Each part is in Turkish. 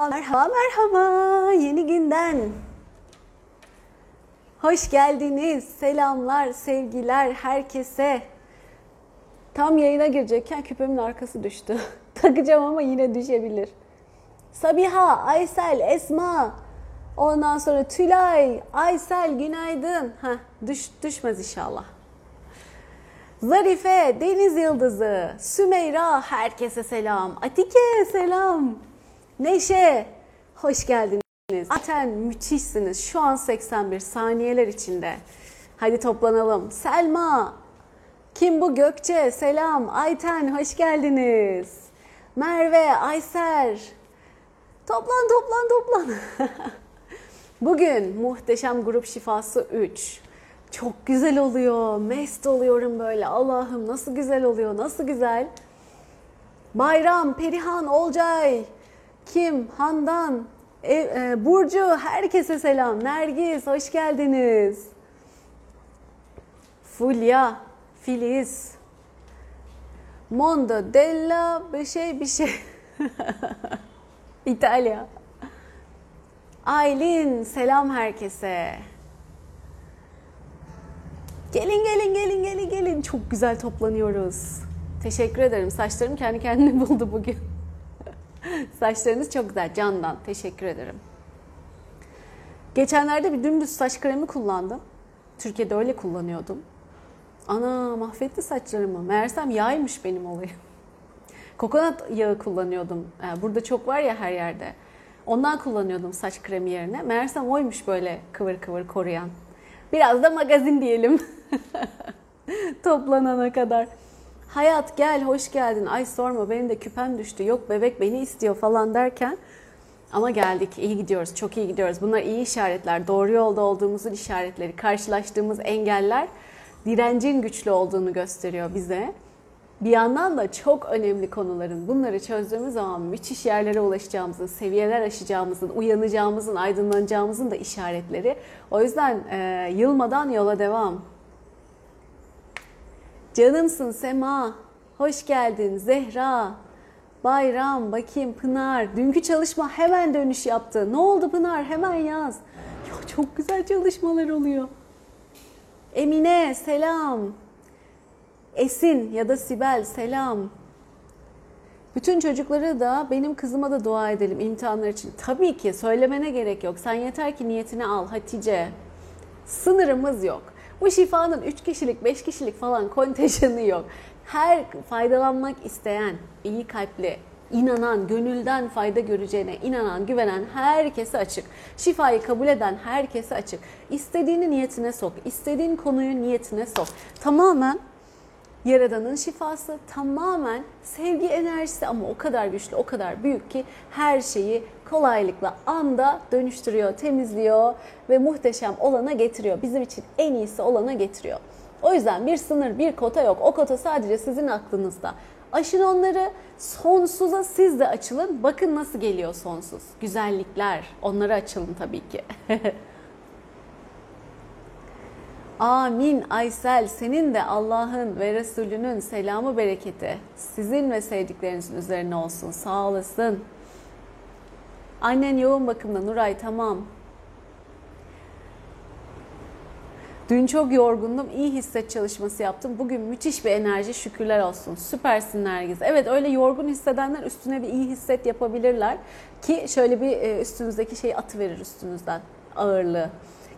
Merhaba merhaba yeni günden. Hoş geldiniz. Selamlar, sevgiler herkese. Tam yayına girecekken küpemin arkası düştü. Takacağım ama yine düşebilir. Sabiha, Aysel, Esma. Ondan sonra Tülay, Aysel günaydın. Ha düş, düşmez inşallah. Zarife, Deniz Yıldızı, Sümeyra, herkese selam. Atike selam. Neşe, hoş geldiniz. Zaten müthişsiniz. Şu an 81 saniyeler içinde. Hadi toplanalım. Selma, kim bu Gökçe? Selam. Ayten, hoş geldiniz. Merve, Ayser. Toplan, toplan, toplan. Bugün muhteşem grup şifası 3. Çok güzel oluyor. Mest oluyorum böyle. Allah'ım nasıl güzel oluyor. Nasıl güzel. Bayram, Perihan, Olcay, Kim, Handan, e, e, Burcu, herkese selam. Nergis, hoş geldiniz. Fulya, Filiz, Mondo, Della, bir şey bir şey. İtalya. Aylin, selam herkese. Gelin gelin gelin gelin gelin. Çok güzel toplanıyoruz. Teşekkür ederim. Saçlarım kendi kendine buldu bugün. Saçlarınız çok güzel. Candan. Teşekkür ederim. Geçenlerde bir dümdüz saç kremi kullandım. Türkiye'de öyle kullanıyordum. Ana mahvetti saçlarımı. Meğersem yağymış benim olayım. Kokonat yağı kullanıyordum. Yani burada çok var ya her yerde. Ondan kullanıyordum saç kremi yerine. Meğersem oymuş böyle kıvır kıvır koruyan. Biraz da magazin diyelim. Toplanana kadar. Hayat gel hoş geldin. Ay sorma benim de küpem düştü. Yok bebek beni istiyor falan derken ama geldik. iyi gidiyoruz. Çok iyi gidiyoruz. Bunlar iyi işaretler. Doğru yolda olduğumuzun işaretleri. Karşılaştığımız engeller direncin güçlü olduğunu gösteriyor bize. Bir yandan da çok önemli konuların bunları çözdüğümüz zaman müthiş yerlere ulaşacağımızın, seviyeler aşacağımızın, uyanacağımızın, aydınlanacağımızın da işaretleri. O yüzden e, yılmadan yola devam. Canımsın Sema, hoş geldin Zehra, Bayram, bakayım Pınar. Dünkü çalışma hemen dönüş yaptı. Ne oldu Pınar? Hemen yaz. Ya çok güzel çalışmalar oluyor. Emine selam. Esin ya da Sibel selam. Bütün çocukları da benim kızıma da dua edelim imtihanlar için. Tabii ki söylemene gerek yok. Sen yeter ki niyetini al Hatice. Sınırımız yok. Bu şifanın 3 kişilik, 5 kişilik falan kontenjanı yok. Her faydalanmak isteyen, iyi kalpli, inanan, gönülden fayda göreceğine inanan, güvenen herkese açık. Şifayı kabul eden herkese açık. İstediğini niyetine sok, istediğin konuyu niyetine sok. Tamamen Yaradan'ın şifası tamamen sevgi enerjisi ama o kadar güçlü, o kadar büyük ki her şeyi kolaylıkla anda dönüştürüyor, temizliyor ve muhteşem olana getiriyor. Bizim için en iyisi olana getiriyor. O yüzden bir sınır, bir kota yok. O kota sadece sizin aklınızda. Aşın onları sonsuza siz de açılın. Bakın nasıl geliyor sonsuz. Güzellikler. Onlara açılın tabii ki. Amin Aysel senin de Allah'ın ve Resulünün selamı bereketi sizin ve sevdiklerinizin üzerine olsun. Sağ olasın. Annen yoğun bakımda Nuray tamam. Dün çok yorgundum. iyi hisset çalışması yaptım. Bugün müthiş bir enerji şükürler olsun. Süpersin Nergiz. Evet öyle yorgun hissedenler üstüne bir iyi hisset yapabilirler. Ki şöyle bir üstünüzdeki şeyi atıverir üstünüzden ağırlığı.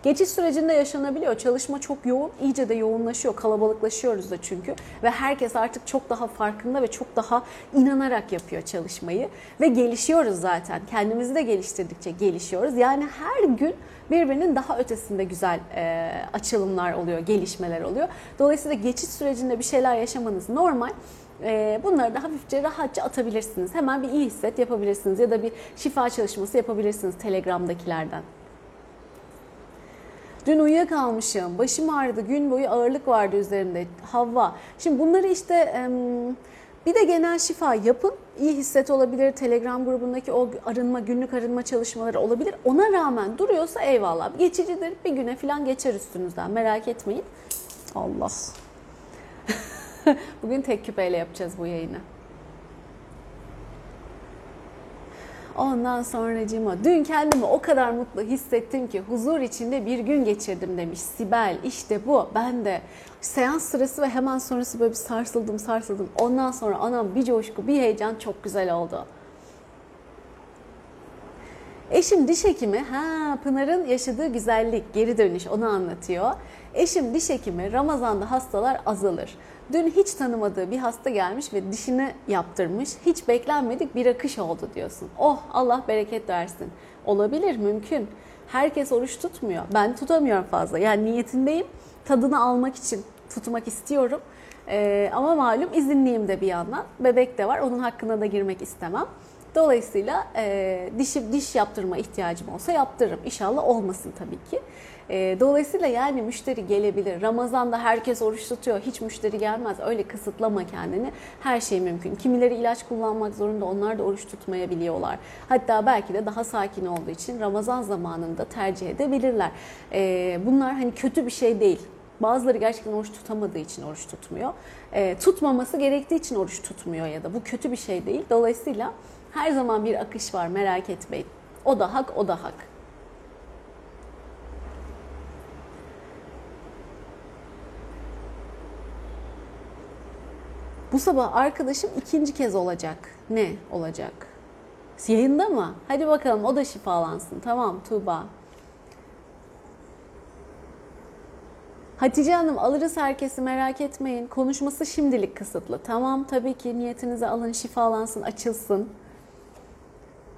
Geçiş sürecinde yaşanabiliyor. Çalışma çok yoğun, iyice de yoğunlaşıyor. Kalabalıklaşıyoruz da çünkü. Ve herkes artık çok daha farkında ve çok daha inanarak yapıyor çalışmayı. Ve gelişiyoruz zaten. Kendimizi de geliştirdikçe gelişiyoruz. Yani her gün birbirinin daha ötesinde güzel e, açılımlar oluyor, gelişmeler oluyor. Dolayısıyla geçiş sürecinde bir şeyler yaşamanız normal. Bunları da hafifçe rahatça atabilirsiniz. Hemen bir iyi hisset yapabilirsiniz ya da bir şifa çalışması yapabilirsiniz Telegram'dakilerden. Dün uyuyakalmışım, başım ağrıdı, gün boyu ağırlık vardı üzerimde. Havva. Şimdi bunları işte bir de genel şifa yapın. İyi hisset olabilir. Telegram grubundaki o arınma, günlük arınma çalışmaları olabilir. Ona rağmen duruyorsa eyvallah. Geçicidir. Bir güne falan geçer üstünüzden. Merak etmeyin. Allah. Bugün tek küpeyle yapacağız bu yayını. Ondan sonracığıma dün kendimi o kadar mutlu hissettim ki huzur içinde bir gün geçirdim demiş Sibel. İşte bu ben de seans sırası ve hemen sonrası böyle bir sarsıldım sarsıldım. Ondan sonra anam bir coşku bir heyecan çok güzel oldu. Eşim diş hekimi, ha Pınar'ın yaşadığı güzellik, geri dönüş onu anlatıyor. Eşim diş hekimi, Ramazan'da hastalar azalır. Dün hiç tanımadığı bir hasta gelmiş ve dişini yaptırmış. Hiç beklenmedik bir akış oldu diyorsun. Oh Allah bereket versin. Olabilir, mümkün. Herkes oruç tutmuyor. Ben tutamıyorum fazla. Yani niyetindeyim. Tadını almak için tutmak istiyorum. Ee, ama malum izinliyim de bir yandan. Bebek de var. Onun hakkına da girmek istemem. Dolayısıyla e, diş, diş yaptırma ihtiyacım olsa yaptırırım. İnşallah olmasın tabii ki. E, dolayısıyla yani müşteri gelebilir. Ramazan'da herkes oruç tutuyor. Hiç müşteri gelmez. Öyle kısıtlama kendini. Her şey mümkün. Kimileri ilaç kullanmak zorunda. Onlar da oruç tutmayabiliyorlar. Hatta belki de daha sakin olduğu için Ramazan zamanında tercih edebilirler. E, bunlar hani kötü bir şey değil. Bazıları gerçekten oruç tutamadığı için oruç tutmuyor. E, tutmaması gerektiği için oruç tutmuyor ya da bu kötü bir şey değil. Dolayısıyla her zaman bir akış var merak etmeyin. O da hak, o da hak. Bu sabah arkadaşım ikinci kez olacak. Ne olacak? Yayında mı? Hadi bakalım o da şifalansın. Tamam Tuğba. Hatice Hanım alırız herkesi merak etmeyin. Konuşması şimdilik kısıtlı. Tamam tabii ki niyetinize alın şifalansın açılsın.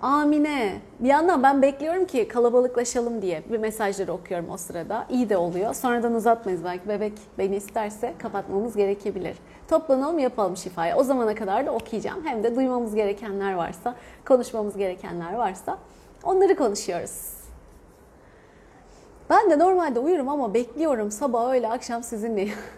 Amine. Bir yandan ben bekliyorum ki kalabalıklaşalım diye bir mesajları okuyorum o sırada. İyi de oluyor. Sonradan uzatmayız belki bebek beni isterse kapatmamız gerekebilir. Toplanalım yapalım şifayı. O zamana kadar da okuyacağım. Hem de duymamız gerekenler varsa, konuşmamız gerekenler varsa onları konuşuyoruz. Ben de normalde uyurum ama bekliyorum sabah öyle akşam sizinle.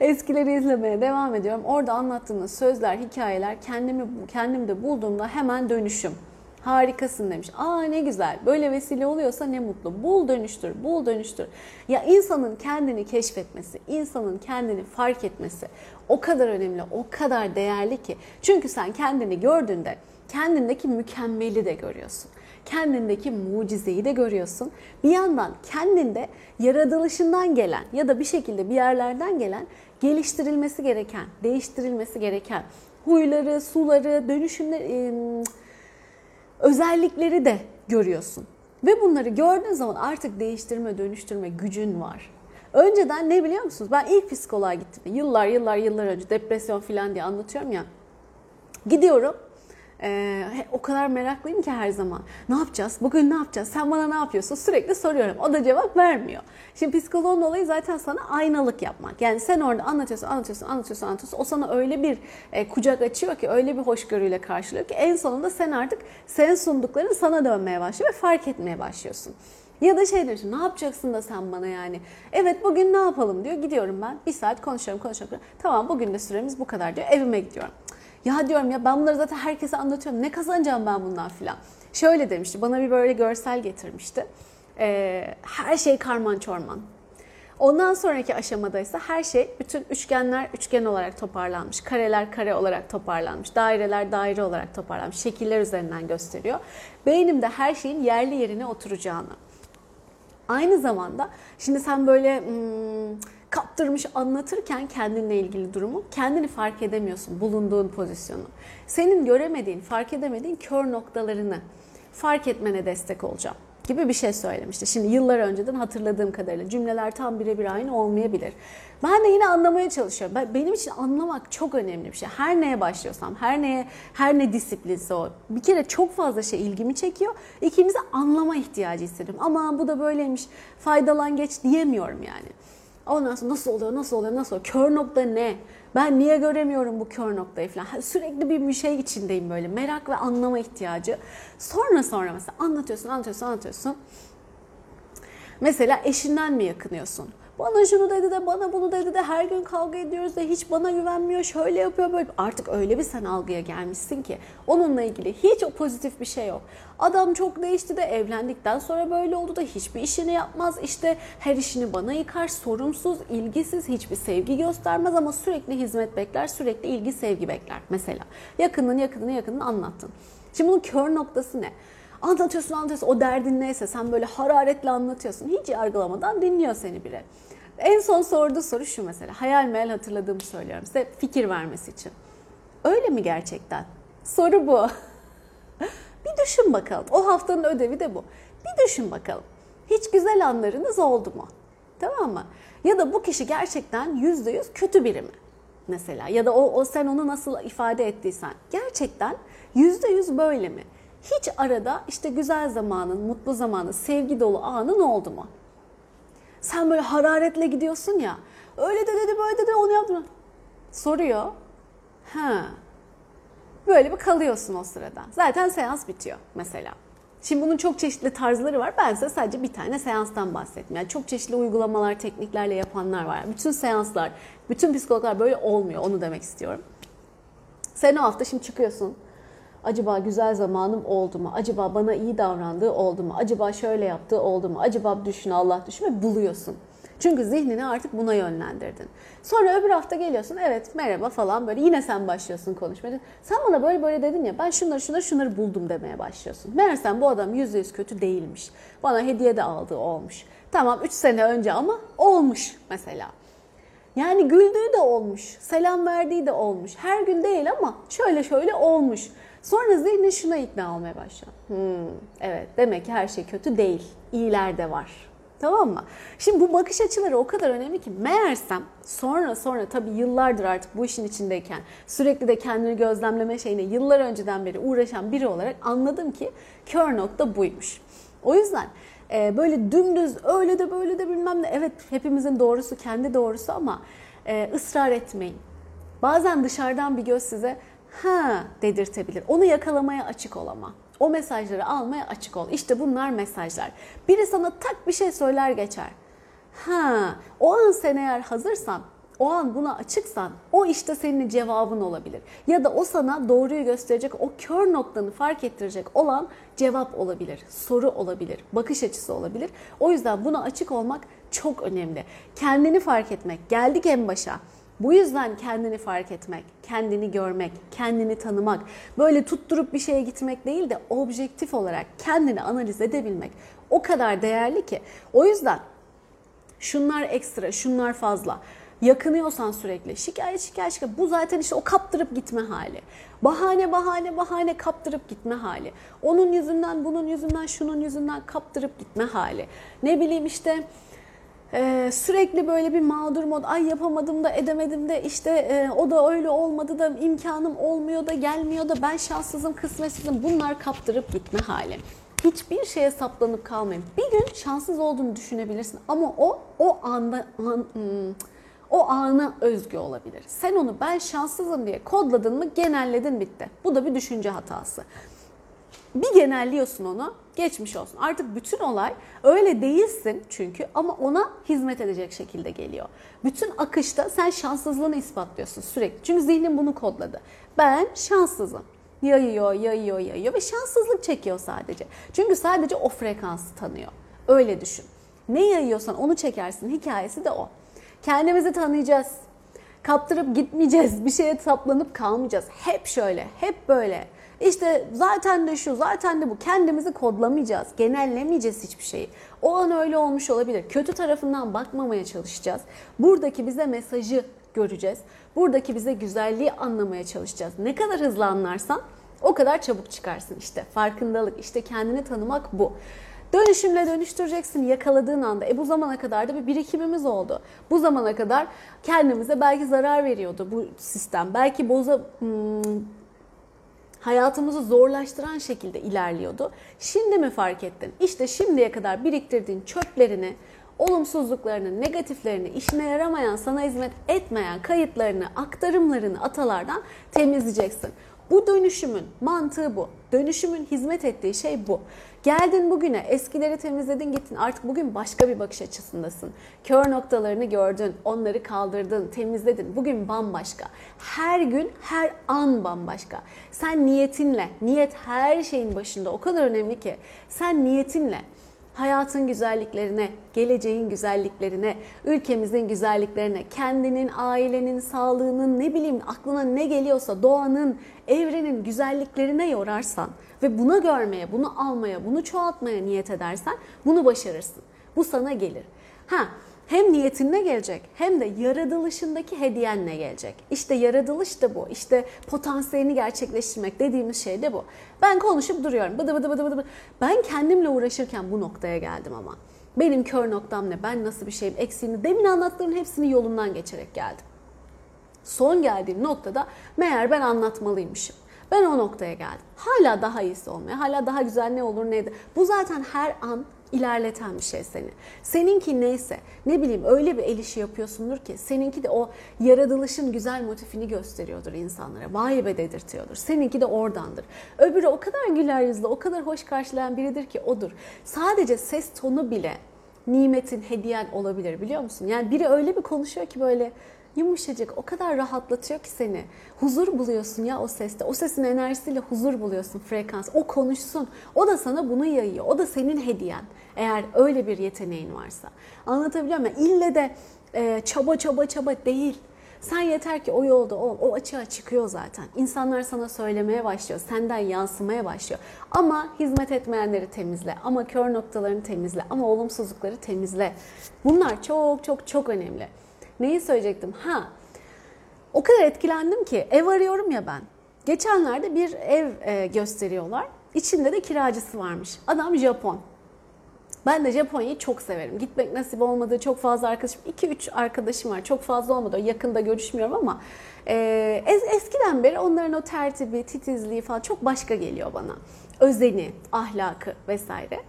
Eskileri izlemeye devam ediyorum. Orada anlattığınız sözler, hikayeler kendimi kendimde bulduğumda hemen dönüşüm. Harikasın demiş. Aa ne güzel. Böyle vesile oluyorsa ne mutlu. Bul dönüştür, bul dönüştür. Ya insanın kendini keşfetmesi, insanın kendini fark etmesi o kadar önemli, o kadar değerli ki. Çünkü sen kendini gördüğünde kendindeki mükemmeli de görüyorsun kendindeki mucizeyi de görüyorsun. Bir yandan kendinde yaratılışından gelen ya da bir şekilde bir yerlerden gelen geliştirilmesi gereken, değiştirilmesi gereken huyları, suları, dönüşümleri, özellikleri de görüyorsun. Ve bunları gördüğün zaman artık değiştirme, dönüştürme gücün var. Önceden ne biliyor musunuz? Ben ilk psikoloğa gittim. Yıllar yıllar yıllar önce depresyon falan diye anlatıyorum ya. Gidiyorum ee, o kadar meraklıyım ki her zaman. Ne yapacağız? Bugün ne yapacağız? Sen bana ne yapıyorsun? Sürekli soruyorum. O da cevap vermiyor. Şimdi psikoloğun olayı zaten sana aynalık yapmak. Yani sen orada anlatıyorsun, anlatıyorsun, anlatıyorsun, anlatıyorsun. O sana öyle bir e, kucak açıyor ki, öyle bir hoşgörüyle karşılıyor ki en sonunda sen artık senin sundukların sana dönmeye başlıyor ve fark etmeye başlıyorsun. Ya da şey diyorsun ne yapacaksın da sen bana yani. Evet bugün ne yapalım diyor. Gidiyorum ben bir saat konuşuyorum konuşuyorum. Tamam bugün de süremiz bu kadar diyor. Evime gidiyorum. Ya diyorum ya ben bunları zaten herkese anlatıyorum. Ne kazanacağım ben bundan filan. Şöyle demişti. Bana bir böyle görsel getirmişti. Ee, her şey karman çorman. Ondan sonraki aşamada ise her şey bütün üçgenler üçgen olarak toparlanmış, kareler kare olarak toparlanmış, daireler daire olarak toparlanmış, şekiller üzerinden gösteriyor. Beynimde her şeyin yerli yerine oturacağını. Aynı zamanda şimdi sen böyle hmm, kaptırmış anlatırken kendinle ilgili durumu kendini fark edemiyorsun bulunduğun pozisyonu. Senin göremediğin, fark edemediğin kör noktalarını fark etmene destek olacağım gibi bir şey söylemişti. Şimdi yıllar önceden hatırladığım kadarıyla cümleler tam birebir aynı olmayabilir. Ben de yine anlamaya çalışıyorum. Benim için anlamak çok önemli bir şey. Her neye başlıyorsam, her neye, her ne disiplinse o. Bir kere çok fazla şey ilgimi çekiyor. İkincisi anlama ihtiyacı hissediyorum. Ama bu da böyleymiş, faydalan geç diyemiyorum yani. Ondan sonra nasıl oluyor, nasıl oluyor, nasıl oluyor? Kör nokta ne? Ben niye göremiyorum bu kör noktayı falan. Sürekli bir şey içindeyim böyle. Merak ve anlama ihtiyacı. Sonra sonra mesela anlatıyorsun, anlatıyorsun, anlatıyorsun. Mesela eşinden mi yakınıyorsun? Bana şunu dedi de bana bunu dedi de her gün kavga ediyoruz de hiç bana güvenmiyor şöyle yapıyor böyle. Artık öyle bir sen algıya gelmişsin ki onunla ilgili hiç o pozitif bir şey yok. Adam çok değişti de evlendikten sonra böyle oldu da hiçbir işini yapmaz. İşte her işini bana yıkar, sorumsuz, ilgisiz, hiçbir sevgi göstermez ama sürekli hizmet bekler, sürekli ilgi, sevgi bekler mesela. Yakının yakınını yakınını anlattın. Şimdi bunun kör noktası ne? Anlatıyorsun anlatıyorsun o derdin neyse sen böyle hararetle anlatıyorsun. Hiç yargılamadan dinliyor seni biri. En son sorduğu soru şu mesela. Hayal meyal hatırladığımı söylüyorum size fikir vermesi için. Öyle mi gerçekten? Soru bu. bir düşün bakalım. O haftanın ödevi de bu. Bir düşün bakalım. Hiç güzel anlarınız oldu mu? Tamam mı? Ya da bu kişi gerçekten yüzde yüz kötü biri mi? Mesela ya da o, o sen onu nasıl ifade ettiysen gerçekten yüzde yüz böyle mi? Hiç arada işte güzel zamanın, mutlu zamanın, sevgi dolu anın oldu mu? Sen böyle hararetle gidiyorsun ya. Öyle de dedi böyle dedi onu yaptın. Soruyor. Ha. Böyle bir kalıyorsun o sırada. Zaten seans bitiyor mesela. Şimdi bunun çok çeşitli tarzları var. Ben size sadece bir tane seanstan bahsettim. Yani çok çeşitli uygulamalar, tekniklerle yapanlar var. Bütün seanslar, bütün psikologlar böyle olmuyor. Onu demek istiyorum. Sen o hafta şimdi çıkıyorsun. Acaba güzel zamanım oldu mu? Acaba bana iyi davrandığı oldu mu? Acaba şöyle yaptığı oldu mu? Acaba düşün Allah düşün ve buluyorsun. Çünkü zihnini artık buna yönlendirdin. Sonra öbür hafta geliyorsun evet merhaba falan böyle yine sen başlıyorsun konuşmaya. Sen bana böyle böyle dedin ya ben şunları şunları şunları buldum demeye başlıyorsun. Meğersem bu adam yüzde yüz kötü değilmiş. Bana hediye de aldığı olmuş. Tamam 3 sene önce ama olmuş mesela. Yani güldüğü de olmuş, selam verdiği de olmuş. Her gün değil ama şöyle şöyle olmuş. Sonra zihni şuna ikna olmaya başlıyor. Hmm, evet demek ki her şey kötü değil. İyiler de var. Tamam mı? Şimdi bu bakış açıları o kadar önemli ki meğersem sonra sonra tabii yıllardır artık bu işin içindeyken sürekli de kendini gözlemleme şeyine yıllar önceden beri uğraşan biri olarak anladım ki kör nokta buymuş. O yüzden e, böyle dümdüz öyle de böyle de bilmem ne evet hepimizin doğrusu kendi doğrusu ama e, ısrar etmeyin. Bazen dışarıdan bir göz size ha dedirtebilir. Onu yakalamaya açık ol ama. O mesajları almaya açık ol. İşte bunlar mesajlar. Biri sana tak bir şey söyler geçer. Ha, o an sen eğer hazırsan, o an buna açıksan o işte senin cevabın olabilir. Ya da o sana doğruyu gösterecek, o kör noktanı fark ettirecek olan cevap olabilir, soru olabilir, bakış açısı olabilir. O yüzden buna açık olmak çok önemli. Kendini fark etmek. Geldik en başa. Bu yüzden kendini fark etmek, kendini görmek, kendini tanımak, böyle tutturup bir şeye gitmek değil de objektif olarak kendini analiz edebilmek o kadar değerli ki. O yüzden şunlar ekstra, şunlar fazla. Yakınıyorsan sürekli şikayet şikayet şikayet bu zaten işte o kaptırıp gitme hali. Bahane bahane bahane kaptırıp gitme hali. Onun yüzünden bunun yüzünden şunun yüzünden kaptırıp gitme hali. Ne bileyim işte ee, sürekli böyle bir mağdur mod, ay yapamadım da edemedim de işte e, o da öyle olmadı da imkanım olmuyor da gelmiyor da ben şanssızım kısmetsizim bunlar kaptırıp gitme hali. Hiçbir şeye saplanıp kalmayın. Bir gün şanssız olduğunu düşünebilirsin ama o o anda an, hmm, o ana özgü olabilir. Sen onu ben şanssızım diye kodladın mı genelledin bitti. Bu da bir düşünce hatası. Bir genelliyorsun onu geçmiş olsun. Artık bütün olay öyle değilsin çünkü ama ona hizmet edecek şekilde geliyor. Bütün akışta sen şanssızlığını ispatlıyorsun sürekli. Çünkü zihnin bunu kodladı. Ben şanssızım. Yayıyor, yayıyor, yayıyor ve şanssızlık çekiyor sadece. Çünkü sadece o frekansı tanıyor. Öyle düşün. Ne yayıyorsan onu çekersin. Hikayesi de o. Kendimizi tanıyacağız. Kaptırıp gitmeyeceğiz. Bir şeye saplanıp kalmayacağız. Hep şöyle, hep böyle. İşte zaten de şu, zaten de bu. Kendimizi kodlamayacağız, genellemeyeceğiz hiçbir şeyi. O an öyle olmuş olabilir. Kötü tarafından bakmamaya çalışacağız. Buradaki bize mesajı göreceğiz. Buradaki bize güzelliği anlamaya çalışacağız. Ne kadar hızlı anlarsan o kadar çabuk çıkarsın işte. Farkındalık, işte kendini tanımak bu. Dönüşümle dönüştüreceksin yakaladığın anda. E bu zamana kadar da bir birikimimiz oldu. Bu zamana kadar kendimize belki zarar veriyordu bu sistem. Belki boza hmm, hayatımızı zorlaştıran şekilde ilerliyordu. Şimdi mi fark ettin? İşte şimdiye kadar biriktirdiğin çöplerini, olumsuzluklarını, negatiflerini, işine yaramayan, sana hizmet etmeyen kayıtlarını, aktarımlarını atalardan temizleyeceksin. Bu dönüşümün mantığı bu. Dönüşümün hizmet ettiği şey bu. Geldin bugüne, eskileri temizledin gittin. Artık bugün başka bir bakış açısındasın. Kör noktalarını gördün, onları kaldırdın, temizledin. Bugün bambaşka. Her gün, her an bambaşka. Sen niyetinle, niyet her şeyin başında o kadar önemli ki. Sen niyetinle hayatın güzelliklerine, geleceğin güzelliklerine, ülkemizin güzelliklerine, kendinin, ailenin, sağlığının, ne bileyim aklına ne geliyorsa doğanın, evrenin güzelliklerine yorarsan ve buna görmeye, bunu almaya, bunu çoğaltmaya niyet edersen bunu başarırsın. Bu sana gelir. Ha hem niyetinle gelecek hem de yaratılışındaki hediyenle gelecek. İşte yaratılış da bu. İşte potansiyelini gerçekleştirmek dediğimiz şey de bu. Ben konuşup duruyorum. Bıdı bıdı bıdı bıdı. Ben kendimle uğraşırken bu noktaya geldim ama. Benim kör noktam ne? Ben nasıl bir şeyim? Eksiğini demin anlattığım hepsini yolundan geçerek geldim. Son geldiğim noktada meğer ben anlatmalıymışım. Ben o noktaya geldim. Hala daha iyisi olmaya, hala daha güzel ne olur neydi. Bu zaten her an ilerleten bir şey seni. Seninki neyse ne bileyim öyle bir el işi yapıyorsundur ki seninki de o yaratılışın güzel motifini gösteriyordur insanlara. Vay be dedirtiyordur. Seninki de oradandır. Öbürü o kadar güler yüzlü, o kadar hoş karşılayan biridir ki odur. Sadece ses tonu bile nimetin, hediyen olabilir biliyor musun? Yani biri öyle bir konuşuyor ki böyle yumuşacık o kadar rahatlatıyor ki seni. Huzur buluyorsun ya o seste. O sesin enerjisiyle huzur buluyorsun frekans. O konuşsun. O da sana bunu yayıyor. O da senin hediyen. Eğer öyle bir yeteneğin varsa. Anlatabiliyor muyum? İlle de e, çaba çaba çaba değil. Sen yeter ki o yolda o, o açığa çıkıyor zaten. İnsanlar sana söylemeye başlıyor, senden yansımaya başlıyor. Ama hizmet etmeyenleri temizle, ama kör noktalarını temizle, ama olumsuzlukları temizle. Bunlar çok çok çok önemli. Neyi söyleyecektim? Ha, o kadar etkilendim ki ev arıyorum ya ben. Geçenlerde bir ev e, gösteriyorlar. İçinde de kiracısı varmış. Adam Japon. Ben de Japonya'yı çok severim. Gitmek nasip olmadı. Çok fazla arkadaşım, 2-3 arkadaşım var. Çok fazla olmadı. Yakında görüşmüyorum ama e, eskiden beri onların o tertibi, titizliği falan çok başka geliyor bana. Özeni, ahlakı vesaire.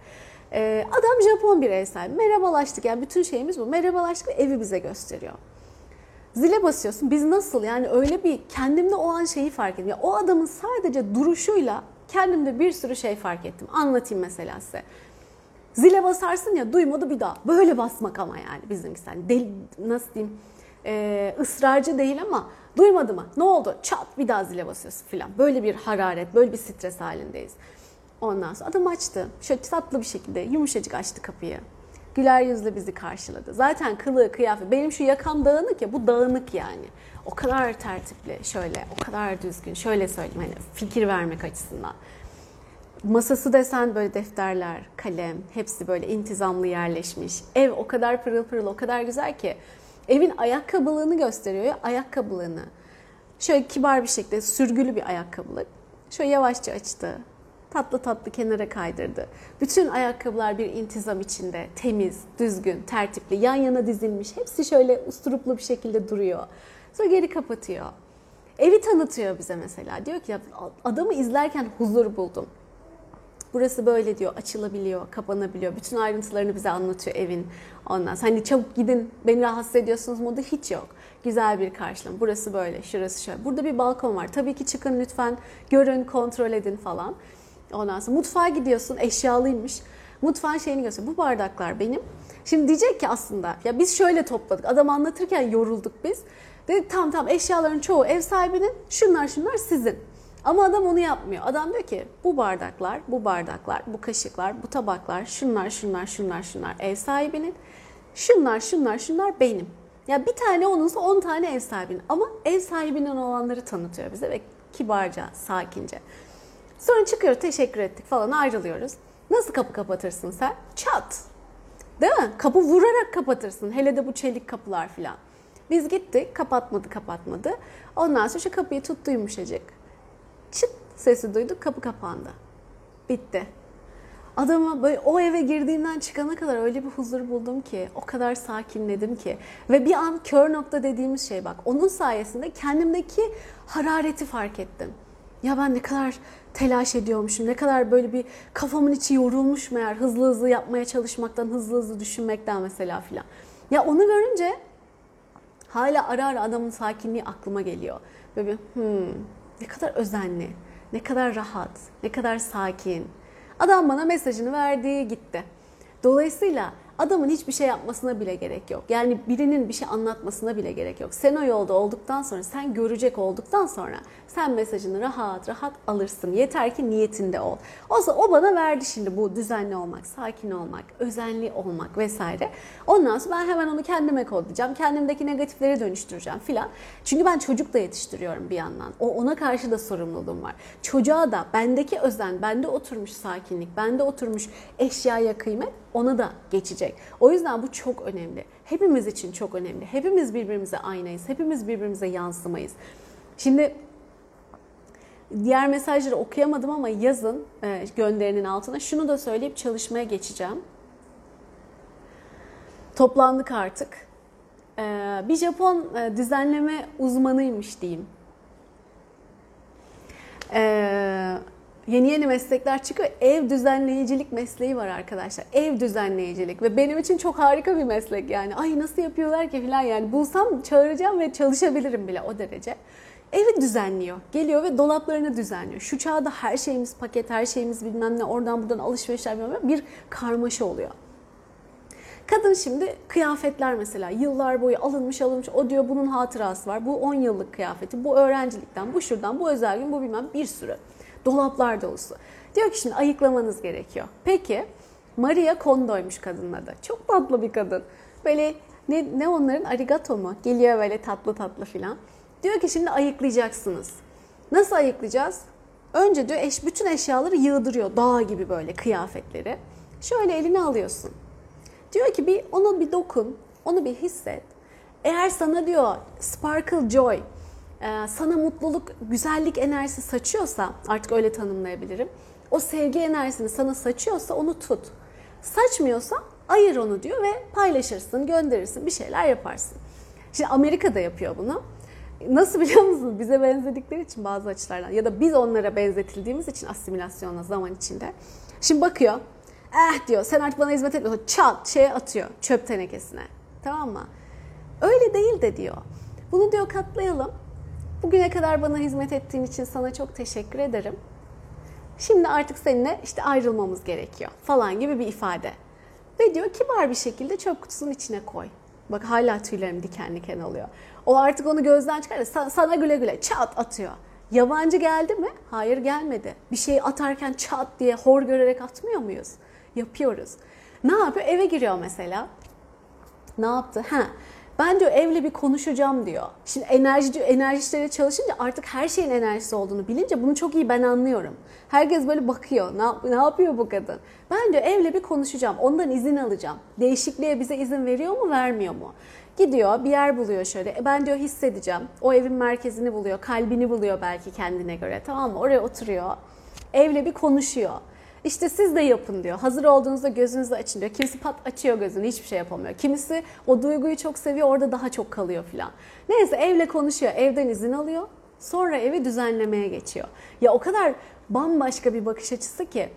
E, adam Japon bir ev sahibi. Merhabalaştık yani bütün şeyimiz bu. Merhabalaştık evi bize gösteriyor. Zile basıyorsun. Biz nasıl yani öyle bir kendimde o an şeyi fark ettim. Yani o adamın sadece duruşuyla kendimde bir sürü şey fark ettim. Anlatayım mesela size. Zile basarsın ya duymadı bir daha. Böyle basmak ama yani bizimkisi. Yani deli, nasıl diyeyim e, ısrarcı değil ama duymadı mı? Ne oldu? Çat bir daha zile basıyorsun filan. Böyle bir hararet, böyle bir stres halindeyiz. Ondan sonra adam açtı. Şöyle tatlı bir şekilde yumuşacık açtı kapıyı. Güler yüzle bizi karşıladı. Zaten kılığı, kıyafet. Benim şu yakam dağınık ya bu dağınık yani. O kadar tertipli şöyle, o kadar düzgün. Şöyle söyleyeyim hani fikir vermek açısından. Masası desen böyle defterler, kalem, hepsi böyle intizamlı yerleşmiş. Ev o kadar pırıl pırıl, o kadar güzel ki. Evin ayakkabılığını gösteriyor ya, ayakkabılığını. Şöyle kibar bir şekilde sürgülü bir ayakkabılık. Şöyle yavaşça açtı tatlı tatlı kenara kaydırdı. Bütün ayakkabılar bir intizam içinde, temiz, düzgün, tertipli, yan yana dizilmiş. Hepsi şöyle usturuplu bir şekilde duruyor. Sonra geri kapatıyor. Evi tanıtıyor bize mesela. Diyor ki adamı izlerken huzur buldum. Burası böyle diyor, açılabiliyor, kapanabiliyor. Bütün ayrıntılarını bize anlatıyor evin. Ondan sonra hani çabuk gidin, beni rahatsız ediyorsunuz modu hiç yok. Güzel bir karşılama. Burası böyle, şurası şöyle. Burada bir balkon var. Tabii ki çıkın lütfen, görün, kontrol edin falan. Ondan sonra mutfağa gidiyorsun eşyalıymış. Mutfağın şeyini gösteriyor. Bu bardaklar benim. Şimdi diyecek ki aslında ya biz şöyle topladık. Adam anlatırken yorulduk biz. Dedi tam tam eşyaların çoğu ev sahibinin. Şunlar şunlar sizin. Ama adam onu yapmıyor. Adam diyor ki bu bardaklar, bu bardaklar, bu kaşıklar, bu tabaklar, şunlar, şunlar, şunlar, şunlar ev sahibinin. Şunlar, şunlar, şunlar benim. Ya bir tane onunsa on tane ev sahibinin. Ama ev sahibinin olanları tanıtıyor bize ve kibarca, sakince. Sonra çıkıyor teşekkür ettik falan ayrılıyoruz. Nasıl kapı kapatırsın sen? Çat. Değil mi? Kapı vurarak kapatırsın. Hele de bu çelik kapılar falan. Biz gittik kapatmadı kapatmadı. Ondan sonra şu kapıyı tuttu yumuşacık. Çıt sesi duyduk kapı kapandı. Bitti. Adama böyle o eve girdiğimden çıkana kadar öyle bir huzur buldum ki, o kadar sakinledim ki ve bir an kör nokta dediğimiz şey bak. Onun sayesinde kendimdeki harareti fark ettim. Ya ben ne kadar telaş ediyormuşum. Ne kadar böyle bir kafamın içi yorulmuş meğer hızlı hızlı yapmaya çalışmaktan, hızlı hızlı düşünmekten mesela filan. Ya onu görünce hala ara ara adamın sakinliği aklıma geliyor. Böyle bir hmm, ne kadar özenli, ne kadar rahat, ne kadar sakin. Adam bana mesajını verdi, gitti. Dolayısıyla Adamın hiçbir şey yapmasına bile gerek yok. Yani birinin bir şey anlatmasına bile gerek yok. Sen o yolda olduktan sonra, sen görecek olduktan sonra sen mesajını rahat rahat alırsın. Yeter ki niyetinde ol. O, o bana verdi şimdi bu düzenli olmak, sakin olmak, özenli olmak vesaire. Ondan sonra ben hemen onu kendime kodlayacağım. Kendimdeki negatifleri dönüştüreceğim filan. Çünkü ben çocuk da yetiştiriyorum bir yandan. O ona karşı da sorumluluğum var. Çocuğa da bendeki özen, bende oturmuş sakinlik, bende oturmuş eşyaya kıymet ona da geçecek. O yüzden bu çok önemli. Hepimiz için çok önemli. Hepimiz birbirimize aynayız. Hepimiz birbirimize yansımayız. Şimdi diğer mesajları okuyamadım ama yazın e, gönderinin altına. Şunu da söyleyip çalışmaya geçeceğim. Toplandık artık. E, bir Japon e, düzenleme uzmanıymış diyeyim. Eee yeni yeni meslekler çıkıyor. Ev düzenleyicilik mesleği var arkadaşlar. Ev düzenleyicilik ve benim için çok harika bir meslek yani. Ay nasıl yapıyorlar ki falan yani bulsam çağıracağım ve çalışabilirim bile o derece. Evi düzenliyor. Geliyor ve dolaplarını düzenliyor. Şu çağda her şeyimiz paket, her şeyimiz bilmem ne oradan buradan alışverişler bilmem ne bir karmaşa oluyor. Kadın şimdi kıyafetler mesela yıllar boyu alınmış alınmış o diyor bunun hatırası var. Bu 10 yıllık kıyafeti, bu öğrencilikten, bu şuradan, bu özel gün, bu bilmem bir sürü. Dolaplar dolusu. Diyor ki şimdi ayıklamanız gerekiyor. Peki Maria Kondo'ymuş kadının adı. Çok tatlı bir kadın. Böyle ne, ne onların arigato mu? Geliyor böyle tatlı tatlı filan. Diyor ki şimdi ayıklayacaksınız. Nasıl ayıklayacağız? Önce diyor eş, bütün eşyaları yığdırıyor. Dağ gibi böyle kıyafetleri. Şöyle eline alıyorsun. Diyor ki bir onu bir dokun, onu bir hisset. Eğer sana diyor sparkle joy, sana mutluluk, güzellik enerjisi saçıyorsa artık öyle tanımlayabilirim. O sevgi enerjisini sana saçıyorsa onu tut. Saçmıyorsa ayır onu diyor ve paylaşırsın, gönderirsin, bir şeyler yaparsın. Şimdi Amerika da yapıyor bunu. Nasıl biliyor musunuz? Bize benzedikleri için bazı açılardan ya da biz onlara benzetildiğimiz için asimilasyonla zaman içinde. Şimdi bakıyor. Eh diyor sen artık bana hizmet etmiyorsun. Çat şeye atıyor çöp tenekesine. Tamam mı? Öyle değil de diyor. Bunu diyor katlayalım. Bugüne kadar bana hizmet ettiğin için sana çok teşekkür ederim. Şimdi artık seninle işte ayrılmamız gerekiyor falan gibi bir ifade. Ve diyor kibar bir şekilde çöp kutusunun içine koy. Bak hala tüylerim diken diken oluyor. O artık onu gözden çıkarıyor. Sana güle güle çat atıyor. Yabancı geldi mi? Hayır gelmedi. Bir şeyi atarken çat diye hor görerek atmıyor muyuz? Yapıyoruz. Ne yapıyor? Eve giriyor mesela. Ne yaptı? Ha, ben diyor evle bir konuşacağım diyor. Şimdi enerji enerji çalışınca artık her şeyin enerjisi olduğunu bilince bunu çok iyi ben anlıyorum. Herkes böyle bakıyor. Ne, ne yapıyor bu kadın? Ben diyor evle bir konuşacağım. Ondan izin alacağım. Değişikliğe bize izin veriyor mu, vermiyor mu? Gidiyor bir yer buluyor şöyle. E ben diyor hissedeceğim. O evin merkezini buluyor. Kalbini buluyor belki kendine göre. Tamam mı? Oraya oturuyor. Evle bir konuşuyor. İşte siz de yapın diyor. Hazır olduğunuzda gözünüzü açın diyor. Kimisi pat açıyor gözünü hiçbir şey yapamıyor. Kimisi o duyguyu çok seviyor orada daha çok kalıyor filan. Neyse evle konuşuyor. Evden izin alıyor. Sonra evi düzenlemeye geçiyor. Ya o kadar bambaşka bir bakış açısı ki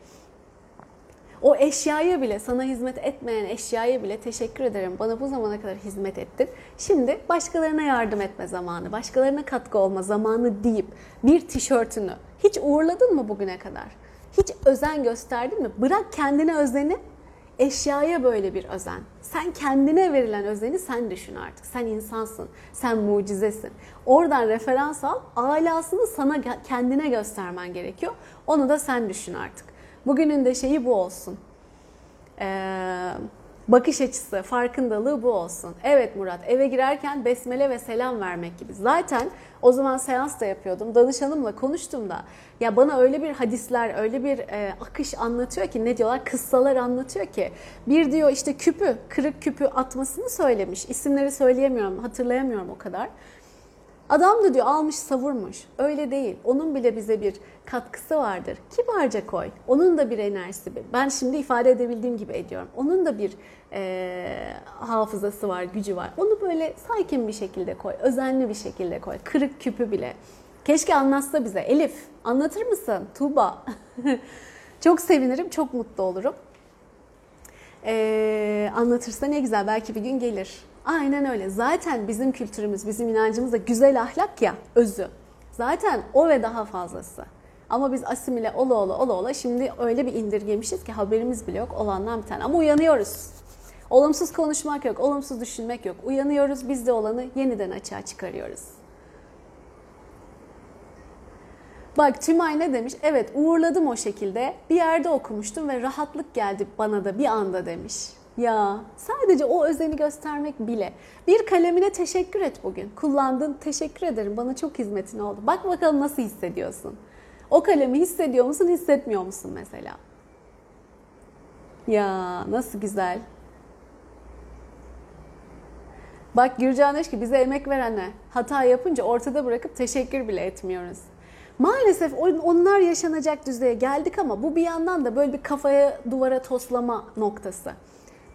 o eşyaya bile, sana hizmet etmeyen eşyaya bile teşekkür ederim. Bana bu zamana kadar hizmet ettin. Şimdi başkalarına yardım etme zamanı, başkalarına katkı olma zamanı deyip bir tişörtünü hiç uğurladın mı bugüne kadar? Hiç özen gösterdin mi? Bırak kendine özeni, eşyaya böyle bir özen. Sen kendine verilen özeni sen düşün artık. Sen insansın, sen mucizesin. Oradan referans al, alasını sana kendine göstermen gerekiyor. Onu da sen düşün artık. Bugünün de şeyi bu olsun. Ee, bakış açısı, farkındalığı bu olsun. Evet Murat, eve girerken besmele ve selam vermek gibi. Zaten o zaman seans da yapıyordum. Danışanımla konuştuğumda ya bana öyle bir hadisler, öyle bir e, akış anlatıyor ki ne diyorlar? Kıssalar anlatıyor ki. Bir diyor işte küpü, kırık küpü atmasını söylemiş. İsimleri söyleyemiyorum, hatırlayamıyorum o kadar. Adam da diyor almış savurmuş. Öyle değil. Onun bile bize bir katkısı vardır. Kibarca koy. Onun da bir enerjisi. Ben şimdi ifade edebildiğim gibi ediyorum. Onun da bir e, hafızası var, gücü var. Onu böyle sakin bir şekilde koy. Özenli bir şekilde koy. Kırık küpü bile. Keşke anlatsa bize. Elif anlatır mısın? Tuğba. çok sevinirim, çok mutlu olurum. Ee, anlatırsa ne güzel. Belki bir gün gelir. Aynen öyle. Zaten bizim kültürümüz, bizim inancımız da güzel ahlak ya, özü. Zaten o ve daha fazlası. Ama biz asimile ola ola ola ola şimdi öyle bir indirgemişiz ki haberimiz bile yok olandan bir tane. Ama uyanıyoruz. Olumsuz konuşmak yok, olumsuz düşünmek yok. Uyanıyoruz, biz de olanı yeniden açığa çıkarıyoruz. Bak Tümay ne demiş? Evet uğurladım o şekilde. Bir yerde okumuştum ve rahatlık geldi bana da bir anda demiş. Ya sadece o özeni göstermek bile. Bir kalemine teşekkür et bugün. Kullandın teşekkür ederim bana çok hizmetin oldu. Bak bakalım nasıl hissediyorsun. O kalemi hissediyor musun hissetmiyor musun mesela? Ya nasıl güzel. Bak Gürcan ki bize emek verenler hata yapınca ortada bırakıp teşekkür bile etmiyoruz. Maalesef onlar yaşanacak düzeye geldik ama bu bir yandan da böyle bir kafaya duvara toslama noktası.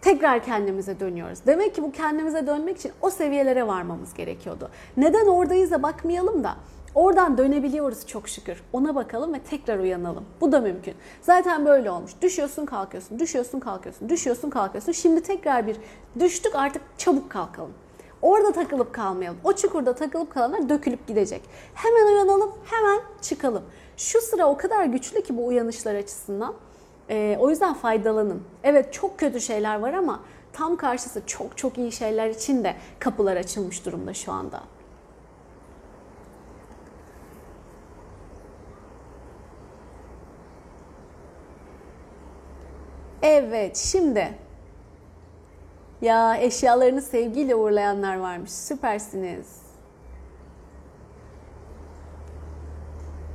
Tekrar kendimize dönüyoruz. Demek ki bu kendimize dönmek için o seviyelere varmamız gerekiyordu. Neden oradayız da bakmayalım da Oradan dönebiliyoruz çok şükür. Ona bakalım ve tekrar uyanalım. Bu da mümkün. Zaten böyle olmuş. Düşüyorsun kalkıyorsun, düşüyorsun kalkıyorsun, düşüyorsun kalkıyorsun. Şimdi tekrar bir düştük artık çabuk kalkalım. Orada takılıp kalmayalım. O çukurda takılıp kalanlar dökülüp gidecek. Hemen uyanalım, hemen çıkalım. Şu sıra o kadar güçlü ki bu uyanışlar açısından. Ee, o yüzden faydalanın. Evet çok kötü şeyler var ama tam karşısı çok çok iyi şeyler için de kapılar açılmış durumda şu anda. Evet, şimdi ya eşyalarını sevgiyle uğurlayanlar varmış. Süpersiniz.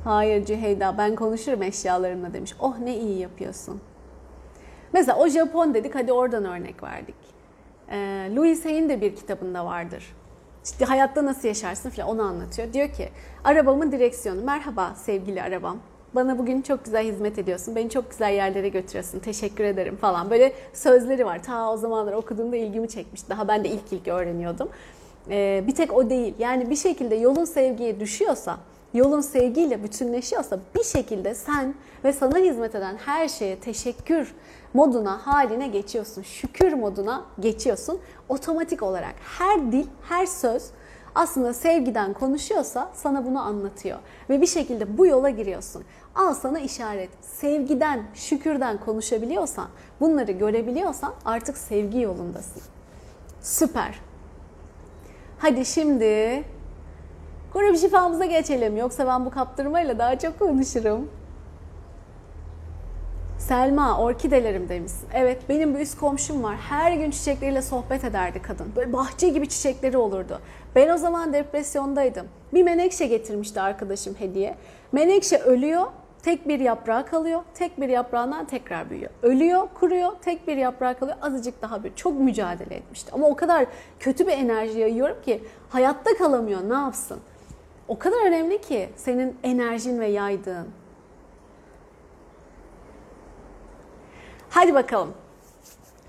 Hayır Cüheyda ben konuşurum eşyalarımla demiş. Oh ne iyi yapıyorsun. Mesela o Japon dedik hadi oradan örnek verdik. Ee, Louis Hay'in de bir kitabında vardır. İşte hayatta nasıl yaşarsın falan onu anlatıyor. Diyor ki arabamın direksiyonu merhaba sevgili arabam bana bugün çok güzel hizmet ediyorsun. Beni çok güzel yerlere götürüyorsun. Teşekkür ederim falan. Böyle sözleri var. Ta o zamanlar okuduğumda ilgimi çekmiş. Daha ben de ilk ilk öğreniyordum. Ee, bir tek o değil. Yani bir şekilde yolun sevgiye düşüyorsa, yolun sevgiyle bütünleşiyorsa bir şekilde sen ve sana hizmet eden her şeye teşekkür moduna haline geçiyorsun. Şükür moduna geçiyorsun. Otomatik olarak her dil, her söz aslında sevgiden konuşuyorsa sana bunu anlatıyor. Ve bir şekilde bu yola giriyorsun. Al sana işaret. Sevgiden, şükürden konuşabiliyorsan, bunları görebiliyorsan artık sevgi yolundasın. Süper. Hadi şimdi grup şifamıza geçelim. Yoksa ben bu kaptırmayla daha çok konuşurum. Selma, orkidelerim demişsin. Evet, benim bir üst komşum var. Her gün çiçekleriyle sohbet ederdi kadın. Böyle bahçe gibi çiçekleri olurdu. Ben o zaman depresyondaydım. Bir menekşe getirmişti arkadaşım hediye. Menekşe ölüyor, tek bir yaprağı kalıyor. Tek bir yaprağından tekrar büyüyor. Ölüyor, kuruyor, tek bir yaprağı kalıyor. Azıcık daha bir çok mücadele etmişti. Ama o kadar kötü bir enerji yayıyorum ki hayatta kalamıyor. Ne yapsın? O kadar önemli ki senin enerjin ve yaydığın. Hadi bakalım.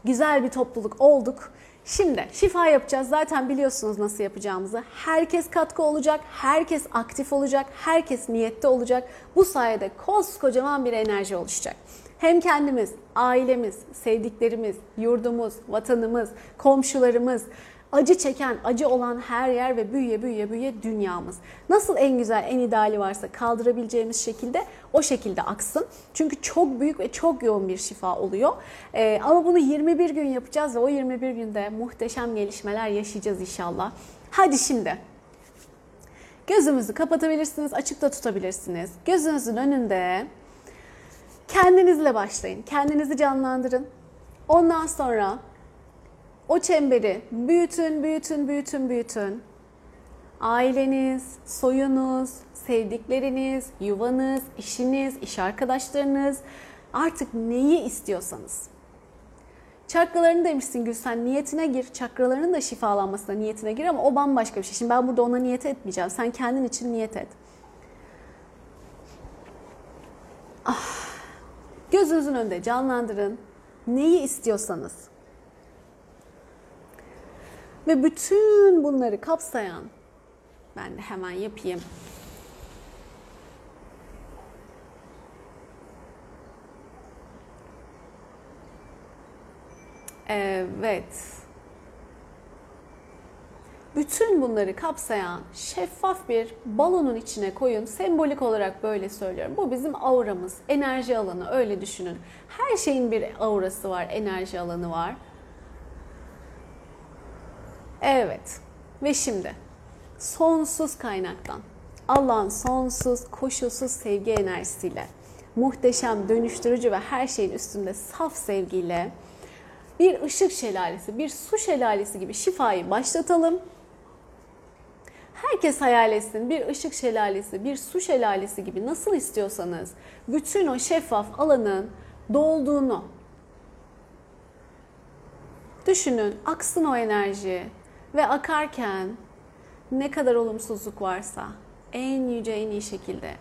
Güzel bir topluluk olduk. Şimdi şifa yapacağız. Zaten biliyorsunuz nasıl yapacağımızı. Herkes katkı olacak, herkes aktif olacak, herkes niyette olacak. Bu sayede koskocaman bir enerji oluşacak. Hem kendimiz, ailemiz, sevdiklerimiz, yurdumuz, vatanımız, komşularımız, acı çeken, acı olan her yer ve büyüye büyüye büyüye dünyamız. Nasıl en güzel, en ideali varsa kaldırabileceğimiz şekilde o şekilde aksın. Çünkü çok büyük ve çok yoğun bir şifa oluyor. Ee, ama bunu 21 gün yapacağız ve o 21 günde muhteşem gelişmeler yaşayacağız inşallah. Hadi şimdi gözümüzü kapatabilirsiniz, açıkta tutabilirsiniz. Gözünüzün önünde kendinizle başlayın. Kendinizi canlandırın. Ondan sonra o çemberi büyütün, büyütün, büyütün, büyütün. Aileniz, soyunuz, sevdikleriniz, yuvanız, işiniz, iş arkadaşlarınız artık neyi istiyorsanız. Çakralarını demişsin Gülsen niyetine gir. Çakralarının da şifalanmasına niyetine gir ama o bambaşka bir şey. Şimdi ben burada ona niyet etmeyeceğim. Sen kendin için niyet et. Ah. Gözünüzün önünde canlandırın. Neyi istiyorsanız. Ve bütün bunları kapsayan ben de hemen yapayım. Evet. Bütün bunları kapsayan şeffaf bir balonun içine koyun. Sembolik olarak böyle söylüyorum. Bu bizim auramız, enerji alanı öyle düşünün. Her şeyin bir aurası var, enerji alanı var. Evet. Ve şimdi sonsuz kaynaktan Allah'ın sonsuz, koşulsuz sevgi enerjisiyle muhteşem, dönüştürücü ve her şeyin üstünde saf sevgiyle bir ışık şelalesi, bir su şelalesi gibi şifayı başlatalım. Herkes hayal etsin bir ışık şelalesi, bir su şelalesi gibi nasıl istiyorsanız bütün o şeffaf alanın dolduğunu düşünün. Aksın o enerji ve akarken ne kadar olumsuzluk varsa en yüce en iyi şekilde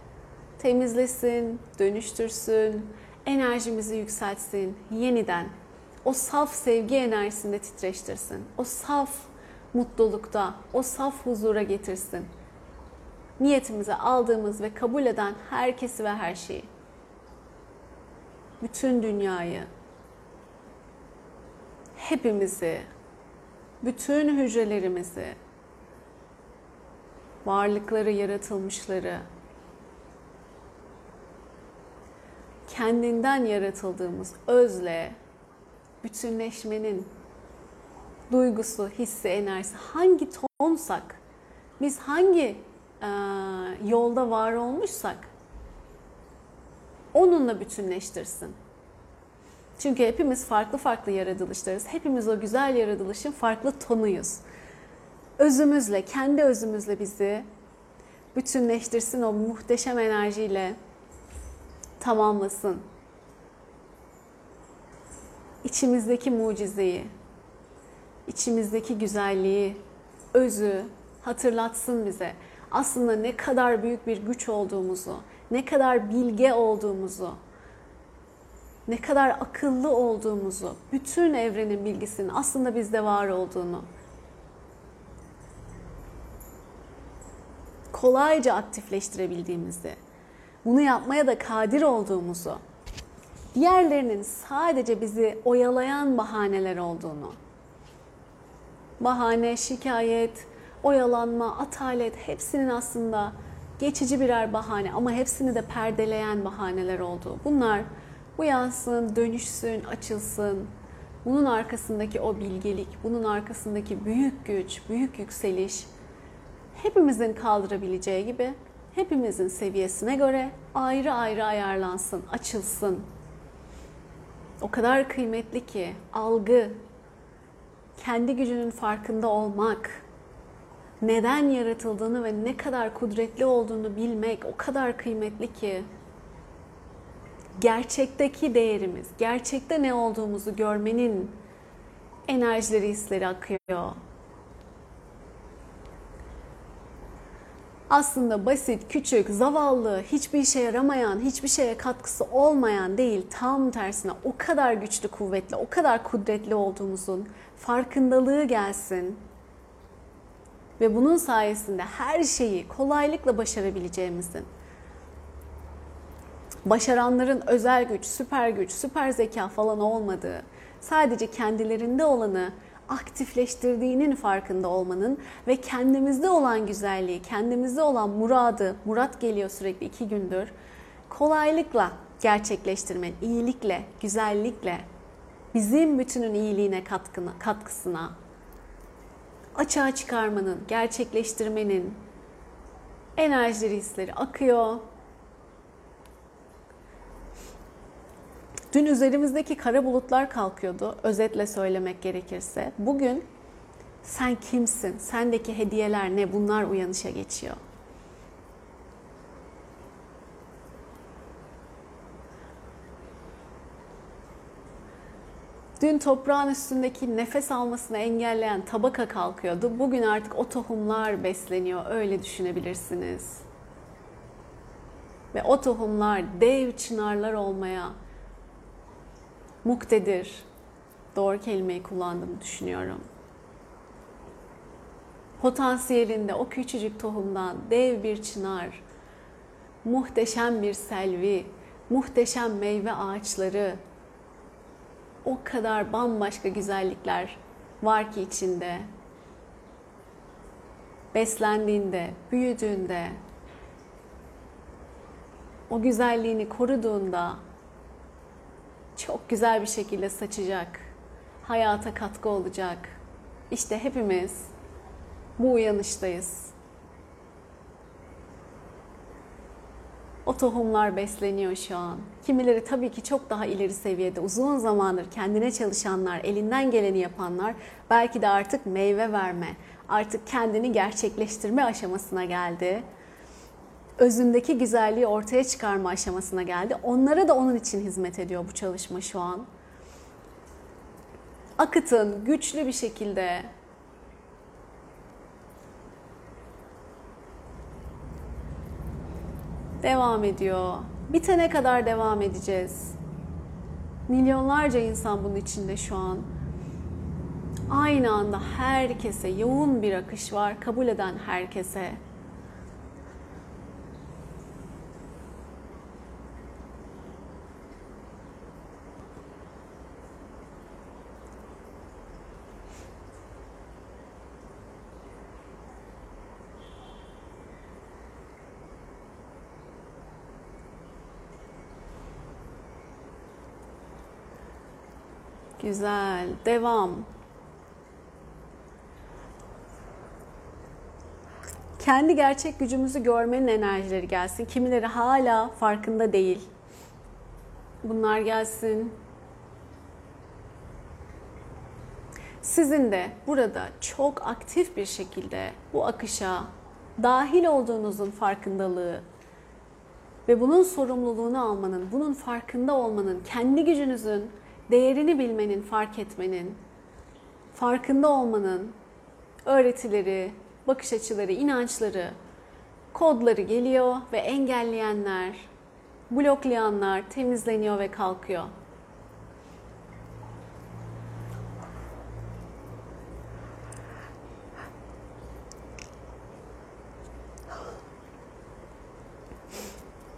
temizlesin, dönüştürsün, enerjimizi yükseltsin, yeniden o saf sevgi enerjisinde titreştirsin. O saf mutlulukta, o saf huzura getirsin. Niyetimize aldığımız ve kabul eden herkesi ve her şeyi. Bütün dünyayı, hepimizi, bütün hücrelerimizi, varlıkları, yaratılmışları, kendinden yaratıldığımız özle bütünleşmenin duygusu, hissi, enerjisi hangi tonsak, biz hangi e, yolda var olmuşsak onunla bütünleştirsin. Çünkü hepimiz farklı farklı yaratılışlarız. Hepimiz o güzel yaratılışın farklı tonuyuz. Özümüzle, kendi özümüzle bizi bütünleştirsin o muhteşem enerjiyle tamamlasın. İçimizdeki mucizeyi, içimizdeki güzelliği, özü hatırlatsın bize. Aslında ne kadar büyük bir güç olduğumuzu, ne kadar bilge olduğumuzu, ne kadar akıllı olduğumuzu, bütün evrenin bilgisinin aslında bizde var olduğunu kolayca aktifleştirebildiğimizi, bunu yapmaya da kadir olduğumuzu, diğerlerinin sadece bizi oyalayan bahaneler olduğunu, bahane, şikayet, oyalanma, atalet hepsinin aslında geçici birer bahane ama hepsini de perdeleyen bahaneler olduğu. Bunlar uyansın, dönüşsün, açılsın. Bunun arkasındaki o bilgelik, bunun arkasındaki büyük güç, büyük yükseliş hepimizin kaldırabileceği gibi hepimizin seviyesine göre ayrı ayrı ayarlansın, açılsın. O kadar kıymetli ki algı, kendi gücünün farkında olmak, neden yaratıldığını ve ne kadar kudretli olduğunu bilmek o kadar kıymetli ki gerçekteki değerimiz, gerçekte ne olduğumuzu görmenin enerjileri, hisleri akıyor. Aslında basit, küçük, zavallı, hiçbir işe yaramayan, hiçbir şeye katkısı olmayan değil, tam tersine o kadar güçlü, kuvvetli, o kadar kudretli olduğumuzun farkındalığı gelsin. Ve bunun sayesinde her şeyi kolaylıkla başarabileceğimizin, başaranların özel güç, süper güç, süper zeka falan olmadığı, sadece kendilerinde olanı aktifleştirdiğinin farkında olmanın ve kendimizde olan güzelliği, kendimizde olan muradı, murat geliyor sürekli iki gündür, kolaylıkla gerçekleştirmenin, iyilikle, güzellikle, bizim bütünün iyiliğine katkına, katkısına, açığa çıkarmanın, gerçekleştirmenin enerjileri, hisleri akıyor. Dün üzerimizdeki kara bulutlar kalkıyordu. Özetle söylemek gerekirse. Bugün sen kimsin? Sendeki hediyeler ne? Bunlar uyanışa geçiyor. Dün toprağın üstündeki nefes almasını engelleyen tabaka kalkıyordu. Bugün artık o tohumlar besleniyor. Öyle düşünebilirsiniz. Ve o tohumlar dev çınarlar olmaya muktedir. Doğru kelimeyi kullandığımı düşünüyorum. Potansiyelinde o küçücük tohumdan dev bir çınar, muhteşem bir selvi, muhteşem meyve ağaçları, o kadar bambaşka güzellikler var ki içinde. Beslendiğinde, büyüdüğünde, o güzelliğini koruduğunda çok güzel bir şekilde saçacak. Hayata katkı olacak. İşte hepimiz Bu uyanıştayız. O tohumlar besleniyor şu an. Kimileri tabii ki çok daha ileri seviyede uzun zamandır kendine çalışanlar, elinden geleni yapanlar belki de artık meyve verme, artık kendini gerçekleştirme aşamasına geldi. Özündeki güzelliği ortaya çıkarma aşamasına geldi. Onlara da onun için hizmet ediyor bu çalışma şu an. Akıtın güçlü bir şekilde devam ediyor. Bitene kadar devam edeceğiz. Milyonlarca insan bunun içinde şu an. Aynı anda herkese yoğun bir akış var. Kabul eden herkese. Güzel. Devam. Kendi gerçek gücümüzü görmenin enerjileri gelsin. Kimileri hala farkında değil. Bunlar gelsin. Sizin de burada çok aktif bir şekilde bu akışa dahil olduğunuzun farkındalığı ve bunun sorumluluğunu almanın, bunun farkında olmanın, kendi gücünüzün değerini bilmenin, fark etmenin, farkında olmanın öğretileri, bakış açıları, inançları, kodları geliyor ve engelleyenler, bloklayanlar temizleniyor ve kalkıyor.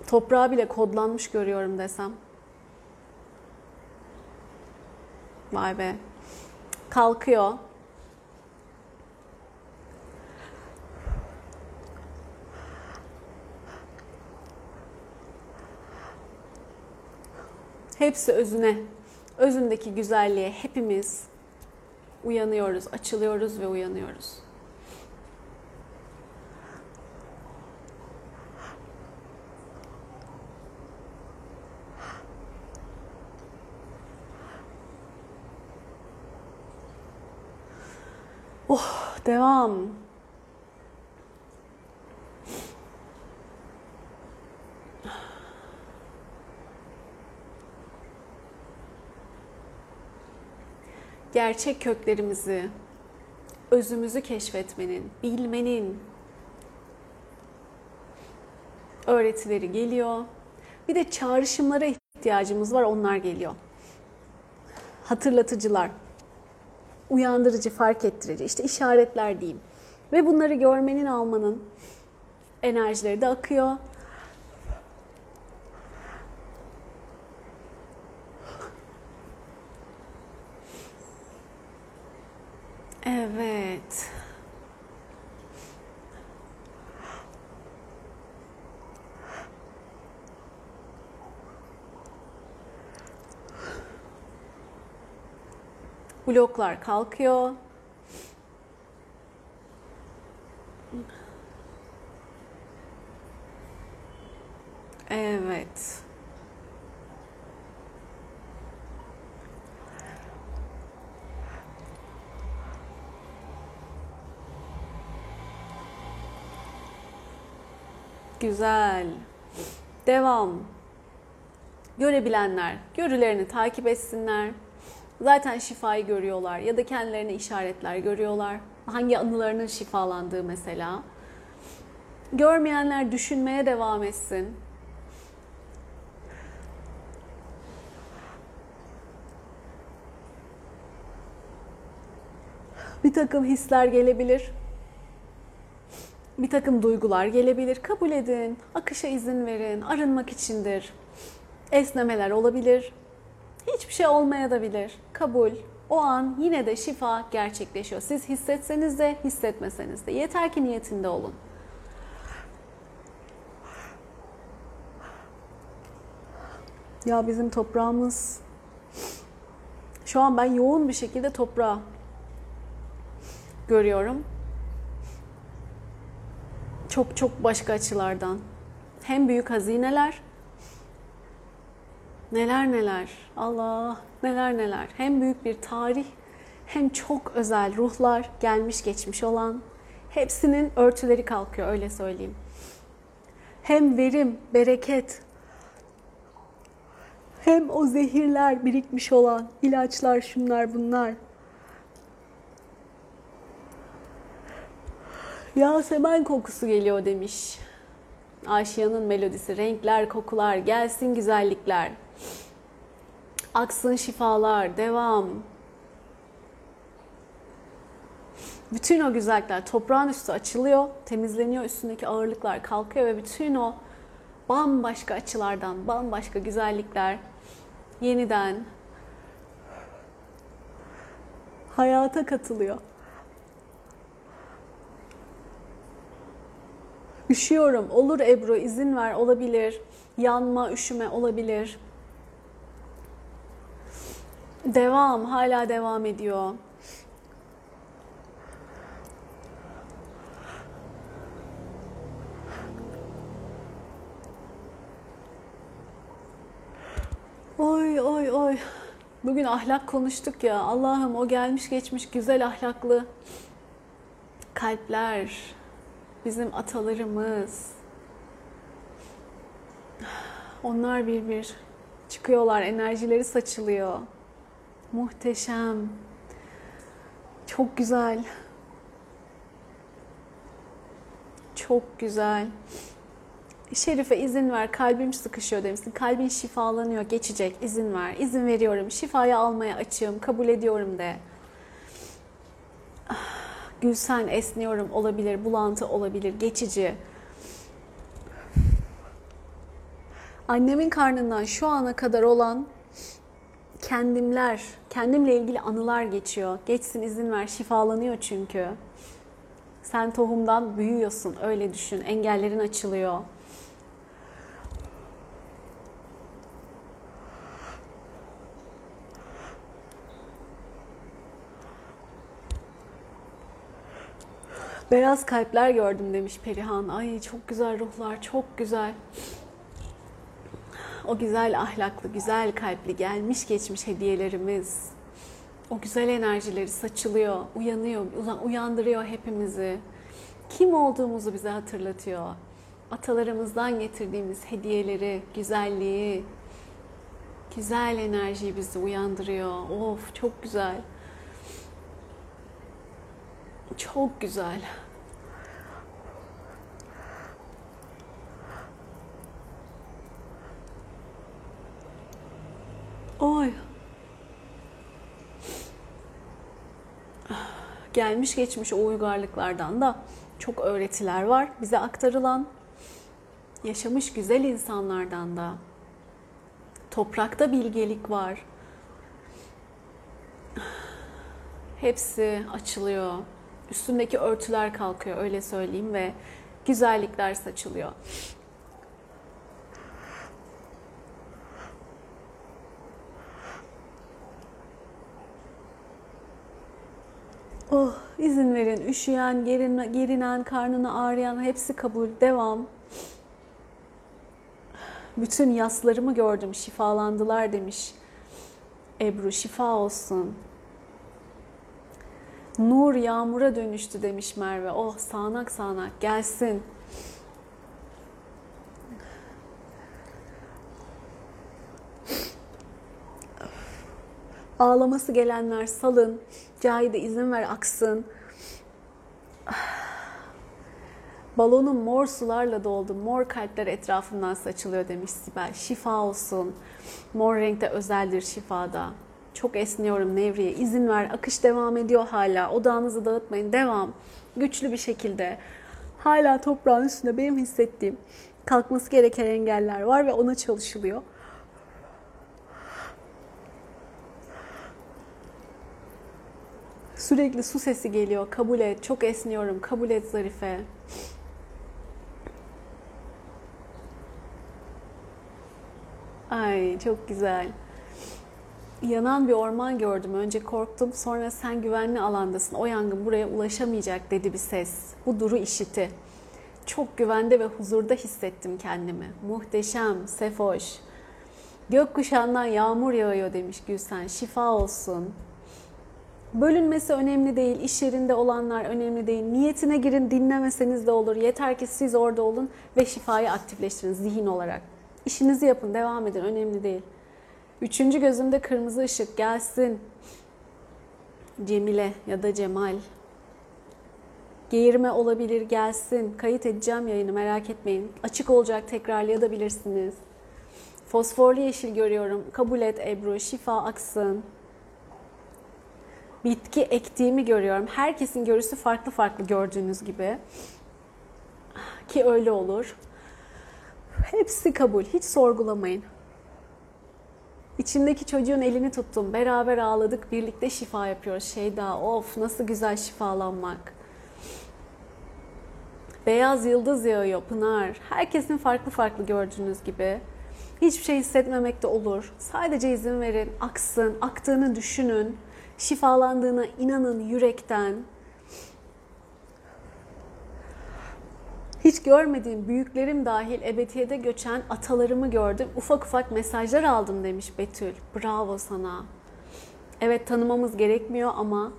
Toprağı bile kodlanmış görüyorum desem. Vay be. Kalkıyor. Hepsi özüne, özündeki güzelliğe hepimiz uyanıyoruz, açılıyoruz ve uyanıyoruz. Oh, devam. Gerçek köklerimizi, özümüzü keşfetmenin, bilmenin öğretileri geliyor. Bir de çağrışımlara ihtiyacımız var, onlar geliyor. Hatırlatıcılar uyandırıcı, fark ettirici, işte işaretler diyeyim. Ve bunları görmenin, almanın enerjileri de akıyor. Evet. Bloklar kalkıyor. Evet. Güzel. Devam. Görebilenler görülerini takip etsinler. Zaten şifayı görüyorlar ya da kendilerine işaretler görüyorlar. Hangi anılarının şifalandığı mesela. Görmeyenler düşünmeye devam etsin. Bir takım hisler gelebilir. Bir takım duygular gelebilir. Kabul edin. Akışa izin verin. Arınmak içindir. Esnemeler olabilir. Hiçbir şey olmayabilir. Kabul. O an yine de şifa gerçekleşiyor. Siz hissetseniz de hissetmeseniz de. Yeter ki niyetinde olun. Ya bizim toprağımız şu an ben yoğun bir şekilde toprağı görüyorum. Çok çok başka açılardan. Hem büyük hazineler, neler neler, Allah neler neler. Hem büyük bir tarih, hem çok özel ruhlar, gelmiş geçmiş olan. Hepsinin örtüleri kalkıyor öyle söyleyeyim. Hem verim, bereket, hem o zehirler birikmiş olan ilaçlar şunlar bunlar. Yasemen kokusu geliyor demiş. Aşiyanın melodisi, renkler, kokular, gelsin güzellikler. Aksın şifalar, devam. Bütün o güzellikler toprağın üstü açılıyor, temizleniyor, üstündeki ağırlıklar kalkıyor ve bütün o bambaşka açılardan, bambaşka güzellikler yeniden hayata katılıyor. Üşüyorum. Olur Ebru izin ver olabilir. Yanma, üşüme olabilir. Devam, hala devam ediyor. Oy oy oy. Bugün ahlak konuştuk ya. Allah'ım o gelmiş geçmiş güzel ahlaklı kalpler, bizim atalarımız. Onlar bir bir çıkıyorlar, enerjileri saçılıyor. Muhteşem. Çok güzel. Çok güzel. Şerife izin ver, kalbim sıkışıyor demişsin. Kalbin şifalanıyor, geçecek, izin ver. İzin veriyorum, şifayı almaya açığım, kabul ediyorum de. Gülsen esniyorum olabilir, bulantı olabilir, geçici. Annemin karnından şu ana kadar olan kendimler, kendimle ilgili anılar geçiyor. Geçsin izin ver, şifalanıyor çünkü. Sen tohumdan büyüyorsun, öyle düşün. Engellerin açılıyor. Beyaz kalpler gördüm demiş Perihan. Ay çok güzel ruhlar, çok güzel. O güzel ahlaklı, güzel kalpli, gelmiş geçmiş hediyelerimiz. O güzel enerjileri saçılıyor, uyanıyor, uyandırıyor hepimizi. Kim olduğumuzu bize hatırlatıyor. Atalarımızdan getirdiğimiz hediyeleri, güzelliği, güzel enerjiyi bizi uyandırıyor. Of çok güzel. Çok güzel. Oy. Gelmiş geçmiş o uygarlıklardan da çok öğretiler var bize aktarılan. Yaşamış güzel insanlardan da. Toprakta bilgelik var. Hepsi açılıyor. Üstündeki örtüler kalkıyor öyle söyleyeyim ve güzellikler saçılıyor. Oh izin verin. Üşüyen, gerin, gerinen, karnını ağrıyan hepsi kabul. Devam. Bütün yaslarımı gördüm. Şifalandılar demiş. Ebru şifa olsun. Nur yağmura dönüştü demiş Merve. Oh sağanak sağanak gelsin. Ağlaması gelenler salın. Cahide izin ver aksın. Balonun mor sularla doldu. Mor kalpler etrafından saçılıyor demiş Sibel. Şifa olsun. Mor renkte özeldir şifada. Çok esniyorum Nevriye. İzin ver. Akış devam ediyor hala. Odağınızı dağıtmayın. Devam. Güçlü bir şekilde. Hala toprağın üstünde benim hissettiğim kalkması gereken engeller var ve ona çalışılıyor. Sürekli su sesi geliyor. Kabul et. Çok esniyorum. Kabul et Zarife. Ay çok güzel. Yanan bir orman gördüm. Önce korktum. Sonra sen güvenli alandasın. O yangın buraya ulaşamayacak dedi bir ses. Bu duru işiti. Çok güvende ve huzurda hissettim kendimi. Muhteşem, sefoş. Gökkuşağından yağmur yağıyor demiş Gülsen. Şifa olsun. Bölünmesi önemli değil, iş yerinde olanlar önemli değil. Niyetine girin, dinlemeseniz de olur. Yeter ki siz orada olun ve şifayı aktifleştirin zihin olarak. İşinizi yapın, devam edin, önemli değil. Üçüncü gözümde kırmızı ışık gelsin. Cemile ya da Cemal. Geğirme olabilir gelsin. Kayıt edeceğim yayını merak etmeyin. Açık olacak tekrarlayabilirsiniz. Fosforlu yeşil görüyorum. Kabul et Ebru. Şifa aksın. Bitki ektiğimi görüyorum. Herkesin görüsü farklı farklı gördüğünüz gibi. Ki öyle olur. Hepsi kabul. Hiç sorgulamayın. İçindeki çocuğun elini tuttum. Beraber ağladık. Birlikte şifa yapıyoruz. Şeyda of nasıl güzel şifalanmak. Beyaz yıldız yağıyor Pınar. Herkesin farklı farklı gördüğünüz gibi. Hiçbir şey hissetmemek de olur. Sadece izin verin. Aksın. Aktığını düşünün. Şifalandığına inanın yürekten. Hiç görmediğim büyüklerim dahil ebediyede göçen atalarımı gördüm. Ufak ufak mesajlar aldım demiş Betül. Bravo sana. Evet tanımamız gerekmiyor ama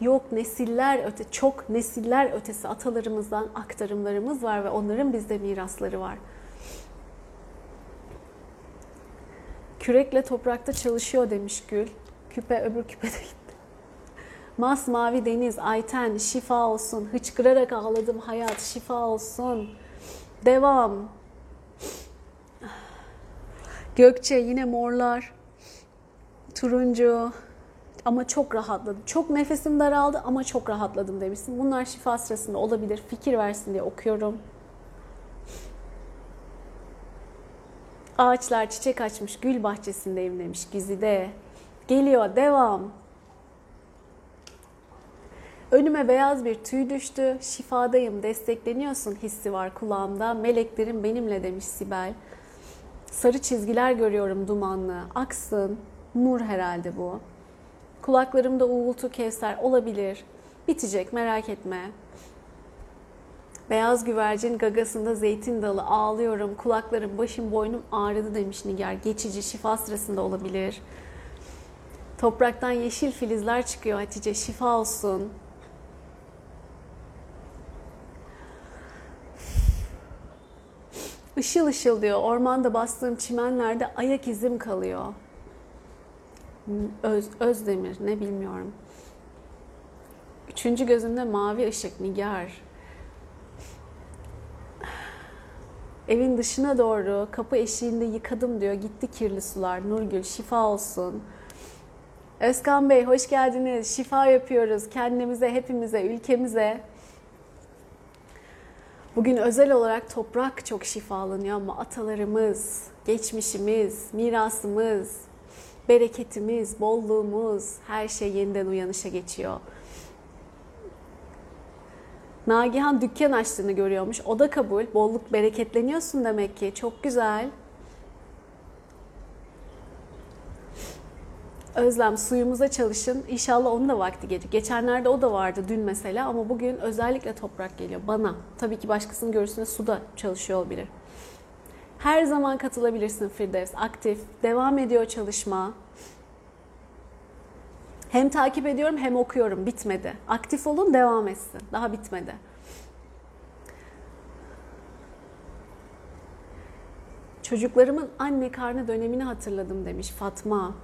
yok nesiller öte çok nesiller ötesi atalarımızdan aktarımlarımız var ve onların bizde mirasları var. Kürekle toprakta çalışıyor demiş Gül. Küpe öbür küpe de gitti. Masmavi deniz, Ayten şifa olsun. Hıçkırarak ağladım hayat şifa olsun. Devam. Gökçe yine morlar. Turuncu. Ama çok rahatladım. Çok nefesim daraldı ama çok rahatladım demişsin. Bunlar şifa sırasında olabilir. Fikir versin diye okuyorum. Ağaçlar çiçek açmış, gül bahçesindeyim demiş Gizide. Geliyor, devam. Önüme beyaz bir tüy düştü. Şifadayım, destekleniyorsun hissi var kulağımda. Meleklerim benimle demiş Sibel. Sarı çizgiler görüyorum dumanlı. Aksın. Nur herhalde bu. Kulaklarımda uğultu kevser olabilir. Bitecek merak etme. Beyaz güvercin gagasında zeytin dalı ağlıyorum. Kulaklarım, başım, boynum ağrıdı demiş Nigar. Geçici şifa sırasında olabilir. Topraktan yeşil filizler çıkıyor Hatice. Şifa olsun. Işıl ışıl diyor. Ormanda bastığım çimenlerde ayak izim kalıyor. Öz, Özdemir ne bilmiyorum. Üçüncü gözümde mavi ışık Nigar. Evin dışına doğru kapı eşiğinde yıkadım diyor. Gitti kirli sular. Nurgül şifa olsun. Özkan Bey hoş geldiniz. Şifa yapıyoruz kendimize, hepimize, ülkemize. Bugün özel olarak toprak çok şifalanıyor ama atalarımız, geçmişimiz, mirasımız, bereketimiz, bolluğumuz her şey yeniden uyanışa geçiyor. Nagihan dükkan açtığını görüyormuş. O da kabul. Bolluk bereketleniyorsun demek ki. Çok güzel. Özlem suyumuza çalışın. İnşallah onun da vakti gelir. Geçenlerde o da vardı dün mesela ama bugün özellikle toprak geliyor bana. Tabii ki başkasının görüşünde suda çalışıyor olabilir. Her zaman katılabilirsin Firdevs. Aktif. Devam ediyor çalışma. Hem takip ediyorum hem okuyorum. Bitmedi. Aktif olun devam etsin. Daha bitmedi. Çocuklarımın anne karnı dönemini hatırladım demiş Fatma.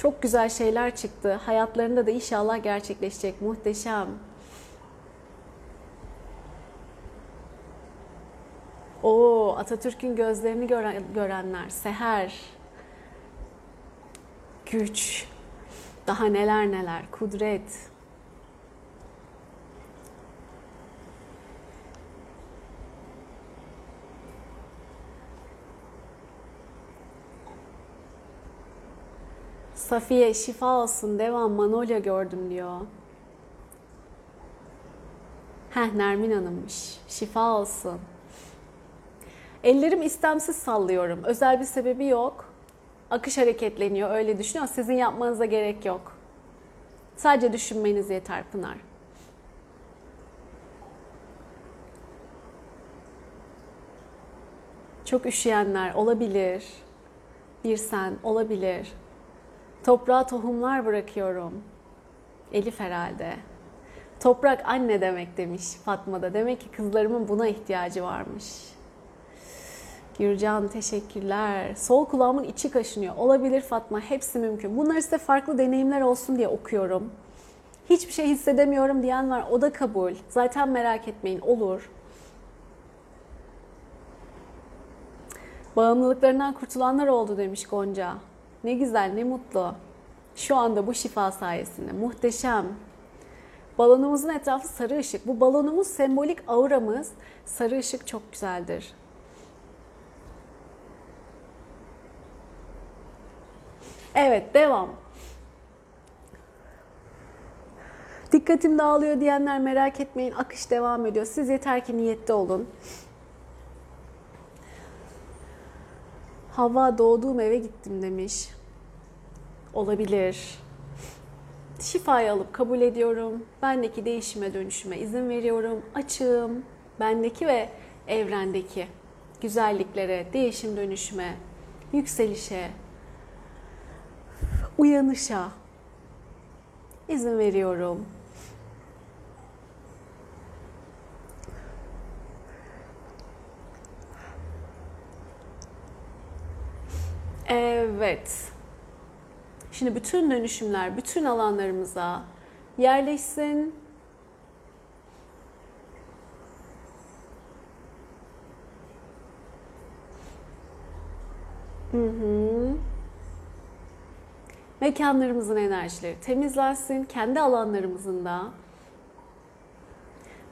Çok güzel şeyler çıktı. Hayatlarında da inşallah gerçekleşecek. Muhteşem. O Atatürk'ün gözlerini gören, görenler, seher, güç, daha neler neler, kudret. Safiye şifa olsun devam Manolya gördüm diyor. Heh Nermin Hanım'mış. Şifa olsun. Ellerim istemsiz sallıyorum. Özel bir sebebi yok. Akış hareketleniyor öyle düşünüyor. Sizin yapmanıza gerek yok. Sadece düşünmeniz yeter Pınar. Çok üşüyenler olabilir. Bir sen olabilir. Toprağa tohumlar bırakıyorum. Elif herhalde. Toprak anne demek demiş Fatma da. Demek ki kızlarımın buna ihtiyacı varmış. Gürcan teşekkürler. Sol kulağımın içi kaşınıyor. Olabilir Fatma. Hepsi mümkün. Bunlar size farklı deneyimler olsun diye okuyorum. Hiçbir şey hissedemiyorum diyen var. O da kabul. Zaten merak etmeyin. Olur. Bağımlılıklarından kurtulanlar oldu demiş Gonca. Ne güzel, ne mutlu. Şu anda bu şifa sayesinde. Muhteşem. Balonumuzun etrafı sarı ışık. Bu balonumuz sembolik auramız. Sarı ışık çok güzeldir. Evet, devam. Dikkatim dağılıyor diyenler merak etmeyin. Akış devam ediyor. Siz yeter ki niyette olun. Hava doğduğum eve gittim demiş. Olabilir. Şifayı alıp kabul ediyorum. Bendeki değişime dönüşüme izin veriyorum. Açığım. Bendeki ve evrendeki güzelliklere, değişim dönüşüme, yükselişe, uyanışa izin veriyorum. Evet. Şimdi bütün dönüşümler bütün alanlarımıza yerleşsin. Hı hı. Mekanlarımızın enerjileri temizlensin. Kendi alanlarımızın da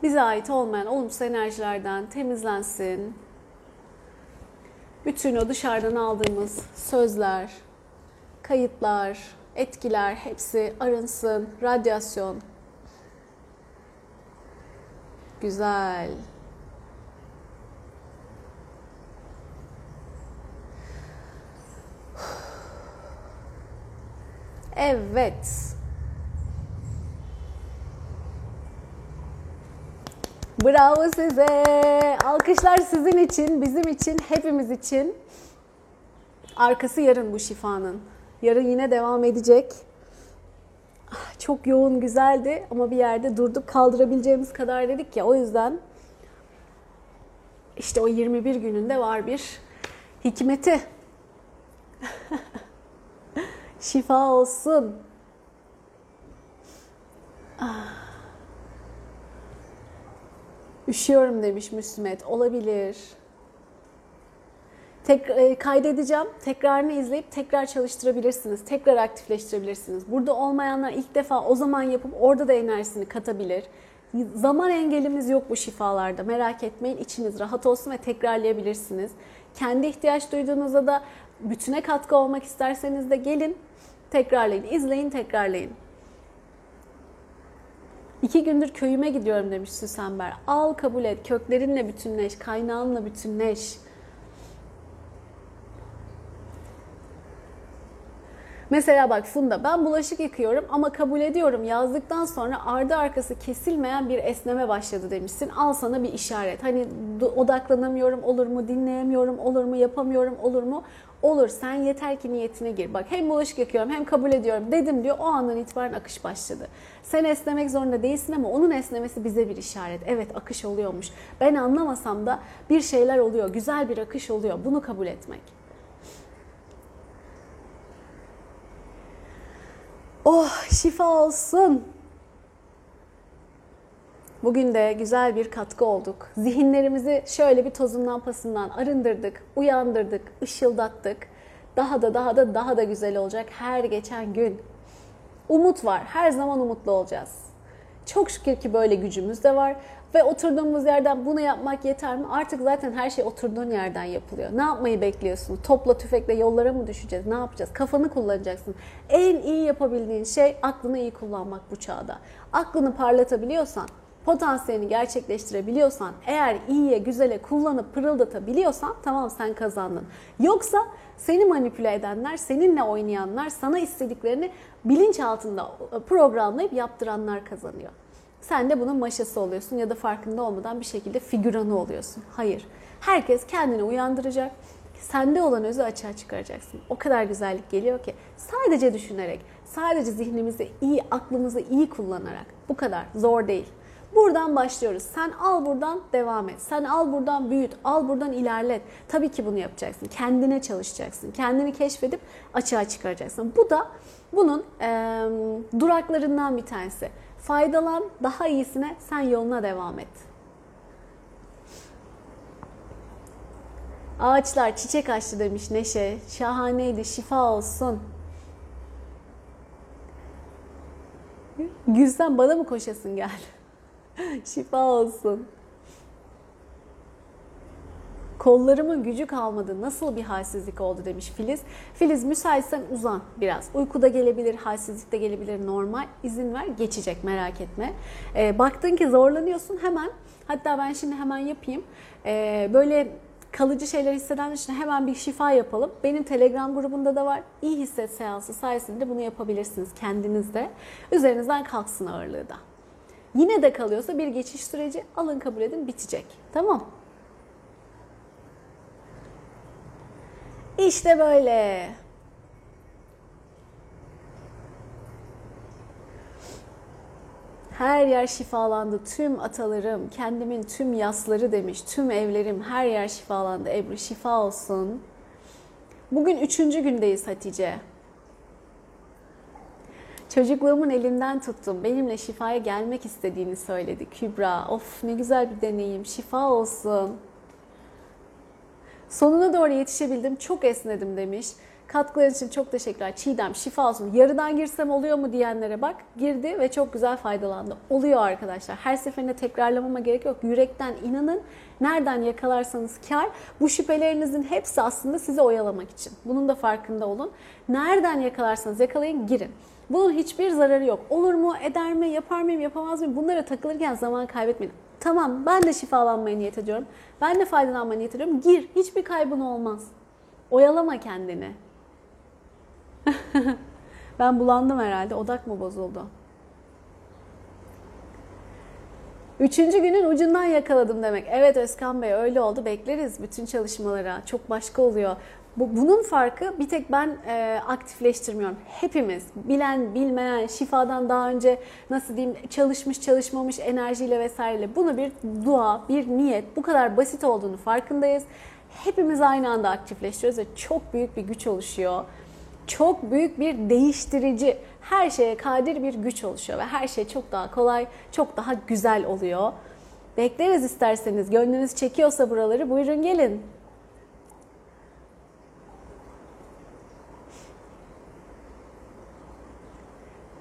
bize ait olmayan olumsuz enerjilerden temizlensin. Bütün o dışarıdan aldığımız sözler, kayıtlar, etkiler hepsi arınsın. Radyasyon. Güzel. Evet. Bravo size. Alkışlar sizin için, bizim için, hepimiz için. Arkası yarın bu şifanın. Yarın yine devam edecek. Ah, çok yoğun, güzeldi ama bir yerde durduk kaldırabileceğimiz kadar dedik ya. O yüzden işte o 21 gününde var bir hikmeti. Şifa olsun. Ah. Üşüyorum demiş Müslümet. Olabilir. Tek, e, kaydedeceğim. Tekrarını izleyip tekrar çalıştırabilirsiniz. Tekrar aktifleştirebilirsiniz. Burada olmayanlar ilk defa o zaman yapıp orada da enerjisini katabilir. Zaman engelimiz yok bu şifalarda. Merak etmeyin. içiniz rahat olsun ve tekrarlayabilirsiniz. Kendi ihtiyaç duyduğunuzda da bütüne katkı olmak isterseniz de gelin tekrarlayın. izleyin, tekrarlayın. İki gündür köyüme gidiyorum demiş Süsenber. Al kabul et, köklerinle bütünleş, kaynağınla bütünleş. Mesela bak Funda ben bulaşık yıkıyorum ama kabul ediyorum yazdıktan sonra ardı arkası kesilmeyen bir esneme başladı demişsin. Al sana bir işaret. Hani odaklanamıyorum olur mu, dinleyemiyorum olur mu, yapamıyorum olur mu? Olur sen yeter ki niyetine gir. Bak hem bulaşık yıkıyorum hem kabul ediyorum dedim diyor. O andan itibaren akış başladı. Sen esnemek zorunda değilsin ama onun esnemesi bize bir işaret. Evet akış oluyormuş. Ben anlamasam da bir şeyler oluyor. Güzel bir akış oluyor. Bunu kabul etmek. Oh şifa olsun. Bugün de güzel bir katkı olduk. Zihinlerimizi şöyle bir tozundan pasından arındırdık, uyandırdık, ışıldattık. Daha da daha da daha da güzel olacak her geçen gün. Umut var. Her zaman umutlu olacağız. Çok şükür ki böyle gücümüz de var. Ve oturduğumuz yerden bunu yapmak yeter mi? Artık zaten her şey oturduğun yerden yapılıyor. Ne yapmayı bekliyorsun? Topla tüfekle yollara mı düşeceğiz? Ne yapacağız? Kafanı kullanacaksın. En iyi yapabildiğin şey aklını iyi kullanmak bu çağda. Aklını parlatabiliyorsan, potansiyelini gerçekleştirebiliyorsan, eğer iyiye, güzele kullanıp pırıldatabiliyorsan tamam sen kazandın. Yoksa seni manipüle edenler, seninle oynayanlar, sana istediklerini bilinç altında programlayıp yaptıranlar kazanıyor. Sen de bunun maşası oluyorsun ya da farkında olmadan bir şekilde figüranı oluyorsun. Hayır. Herkes kendini uyandıracak. Sende olan özü açığa çıkaracaksın. O kadar güzellik geliyor ki sadece düşünerek, sadece zihnimizi iyi, aklımızı iyi kullanarak. Bu kadar. Zor değil. Buradan başlıyoruz. Sen al buradan devam et. Sen al buradan büyüt. Al buradan ilerlet. Tabii ki bunu yapacaksın. Kendine çalışacaksın. Kendini keşfedip açığa çıkaracaksın. Bu da bunun e, duraklarından bir tanesi. Faydalan, daha iyisine sen yoluna devam et. Ağaçlar çiçek açtı demiş Neşe. Şahaneydi, şifa olsun. Gülsen bana mı koşasın geldi? şifa olsun. Kollarımın gücü kalmadı. Nasıl bir halsizlik oldu demiş Filiz. Filiz müsaitsen uzan biraz. Uykuda gelebilir, halsizlik de gelebilir normal. İzin ver geçecek merak etme. Ee, baktın ki zorlanıyorsun hemen. Hatta ben şimdi hemen yapayım. Ee, böyle kalıcı şeyler hisseden için hemen bir şifa yapalım. Benim Telegram grubunda da var. İyi hisset seansı sayesinde bunu yapabilirsiniz kendinizde. Üzerinizden kalksın ağırlığı da. Yine de kalıyorsa bir geçiş süreci alın kabul edin bitecek. Tamam. İşte böyle. Her yer şifalandı. Tüm atalarım, kendimin tüm yasları demiş. Tüm evlerim, her yer şifalandı. Ebru şifa olsun. Bugün üçüncü gündeyiz Hatice. Çocukluğumun elinden tuttum. Benimle şifaya gelmek istediğini söyledi Kübra. Of ne güzel bir deneyim. Şifa olsun. Sonuna doğru yetişebildim. Çok esnedim demiş. Katkıların için çok teşekkürler. Çiğdem şifa olsun. Yarıdan girsem oluyor mu diyenlere bak. Girdi ve çok güzel faydalandı. Oluyor arkadaşlar. Her seferinde tekrarlamama gerek yok. Yürekten inanın. Nereden yakalarsanız kar. Bu şüphelerinizin hepsi aslında sizi oyalamak için. Bunun da farkında olun. Nereden yakalarsanız yakalayın girin. Bunun hiçbir zararı yok. Olur mu, eder mi, yapar mıyım, yapamaz mıyım? Bunlara takılırken zaman kaybetmeyin. Tamam ben de şifalanmaya niyet ediyorum. Ben de faydalanmaya niyet ediyorum. Gir. Hiçbir kaybın olmaz. Oyalama kendini. ben bulandım herhalde. Odak mı bozuldu? Üçüncü günün ucundan yakaladım demek. Evet Özkan Bey öyle oldu. Bekleriz bütün çalışmalara. Çok başka oluyor. Bu, bunun farkı bir tek ben e, aktifleştirmiyorum. Hepimiz bilen, bilmeyen, şifadan daha önce nasıl diyeyim çalışmış, çalışmamış enerjiyle vesaireyle bunu bir dua, bir niyet bu kadar basit olduğunu farkındayız. Hepimiz aynı anda aktifleştiriyoruz ve çok büyük bir güç oluşuyor. Çok büyük bir değiştirici, her şeye kadir bir güç oluşuyor ve her şey çok daha kolay, çok daha güzel oluyor. Bekleriz isterseniz. Gönlünüz çekiyorsa buraları buyurun gelin.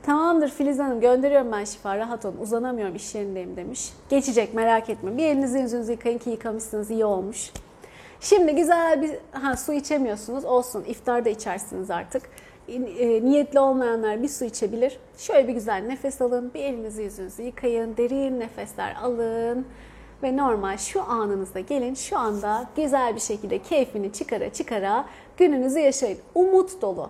Tamamdır Filiz Hanım gönderiyorum ben şifa rahat olun uzanamıyorum iş yerindeyim demiş. Geçecek merak etme bir elinizi yüzünüzü yıkayın ki yıkamışsınız iyi olmuş. Şimdi güzel bir ha, su içemiyorsunuz olsun iftarda içersiniz artık. E, niyetli olmayanlar bir su içebilir. Şöyle bir güzel nefes alın bir elinizi yüzünüzü yıkayın derin nefesler alın. Ve normal şu anınızda gelin şu anda güzel bir şekilde keyfini çıkara çıkara gününüzü yaşayın. Umut dolu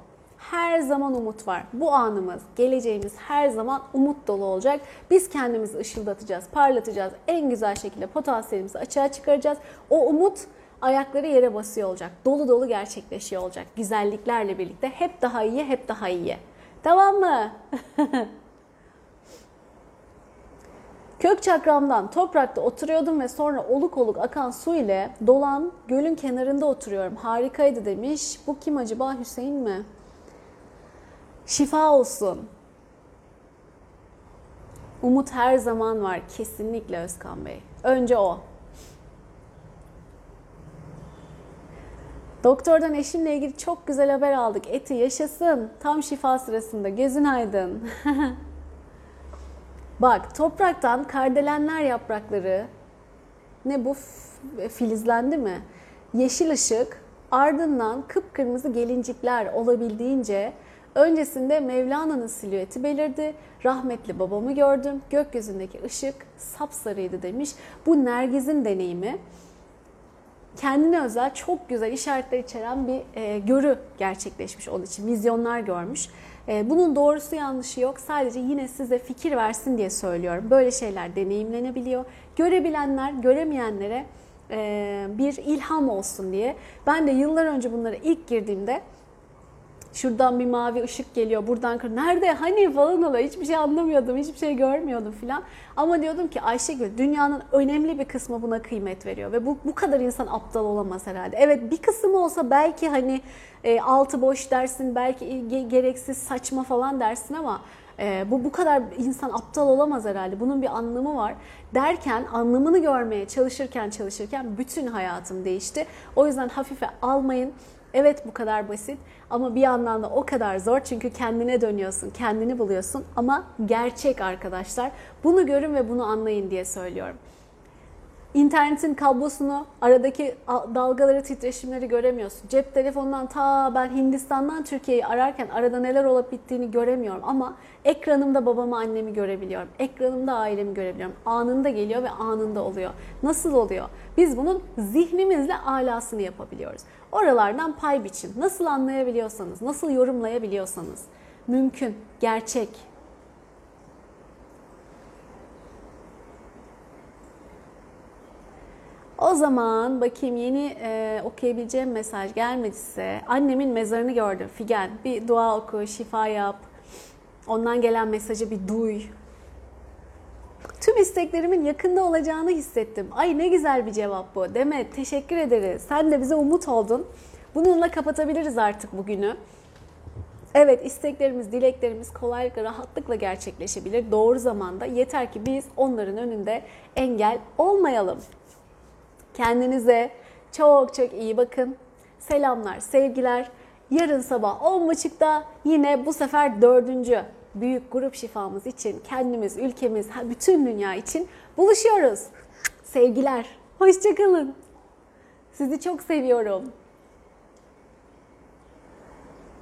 her zaman umut var. Bu anımız, geleceğimiz her zaman umut dolu olacak. Biz kendimizi ışıldatacağız, parlatacağız. En güzel şekilde potansiyelimizi açığa çıkaracağız. O umut ayakları yere basıyor olacak. Dolu dolu gerçekleşiyor olacak. Güzelliklerle birlikte hep daha iyi, hep daha iyi. Tamam mı? Kök çakramdan toprakta oturuyordum ve sonra oluk oluk akan su ile dolan gölün kenarında oturuyorum. Harikaydı demiş. Bu kim acaba Hüseyin mi? Şifa olsun. Umut her zaman var. Kesinlikle Özkan Bey. Önce o. Doktordan eşimle ilgili çok güzel haber aldık. Eti yaşasın. Tam şifa sırasında. Gözün aydın. Bak topraktan kardelenler yaprakları ne bu filizlendi mi? Yeşil ışık ardından kıpkırmızı gelincikler olabildiğince Öncesinde Mevlana'nın silüeti belirdi. Rahmetli babamı gördüm. Gökyüzündeki ışık sapsarıydı demiş. Bu Nergiz'in deneyimi kendine özel çok güzel işaretler içeren bir e, görü gerçekleşmiş onun için. Vizyonlar görmüş. E, bunun doğrusu yanlışı yok. Sadece yine size fikir versin diye söylüyorum. Böyle şeyler deneyimlenebiliyor. Görebilenler göremeyenlere e, bir ilham olsun diye. Ben de yıllar önce bunlara ilk girdiğimde şuradan bir mavi ışık geliyor, buradan kır. Nerede? Hani falan oluyor. Hiçbir şey anlamıyordum, hiçbir şey görmüyordum filan. Ama diyordum ki Ayşegül dünyanın önemli bir kısmı buna kıymet veriyor ve bu bu kadar insan aptal olamaz herhalde. Evet bir kısmı olsa belki hani e, altı boş dersin, belki ge- gereksiz saçma falan dersin ama e, bu bu kadar insan aptal olamaz herhalde. Bunun bir anlamı var. Derken anlamını görmeye çalışırken çalışırken bütün hayatım değişti. O yüzden hafife almayın. Evet bu kadar basit ama bir yandan da o kadar zor çünkü kendine dönüyorsun, kendini buluyorsun ama gerçek arkadaşlar. Bunu görün ve bunu anlayın diye söylüyorum. İnternetin kablosunu, aradaki dalgaları, titreşimleri göremiyorsun. Cep telefonundan ta ben Hindistan'dan Türkiye'yi ararken arada neler olup bittiğini göremiyorum ama ekranımda babamı, annemi görebiliyorum. Ekranımda ailemi görebiliyorum. Anında geliyor ve anında oluyor. Nasıl oluyor? Biz bunun zihnimizle alasını yapabiliyoruz. Oralardan pay biçin. Nasıl anlayabiliyorsanız, nasıl yorumlayabiliyorsanız. Mümkün, gerçek, O zaman bakayım yeni e, okuyabileceğim mesaj gelmediyse annemin mezarını gördüm. Figen bir dua oku, şifa yap. Ondan gelen mesajı bir duy. Tüm isteklerimin yakında olacağını hissettim. Ay ne güzel bir cevap bu. Demet teşekkür ederiz. Sen de bize umut oldun. Bununla kapatabiliriz artık bugünü. Evet isteklerimiz, dileklerimiz kolaylıkla, rahatlıkla gerçekleşebilir. Doğru zamanda. Yeter ki biz onların önünde engel olmayalım. Kendinize çok çok iyi bakın. Selamlar, sevgiler. Yarın sabah 10.30'da yine bu sefer dördüncü büyük grup şifamız için kendimiz, ülkemiz, bütün dünya için buluşuyoruz. Sevgiler. Hoşçakalın. Sizi çok seviyorum.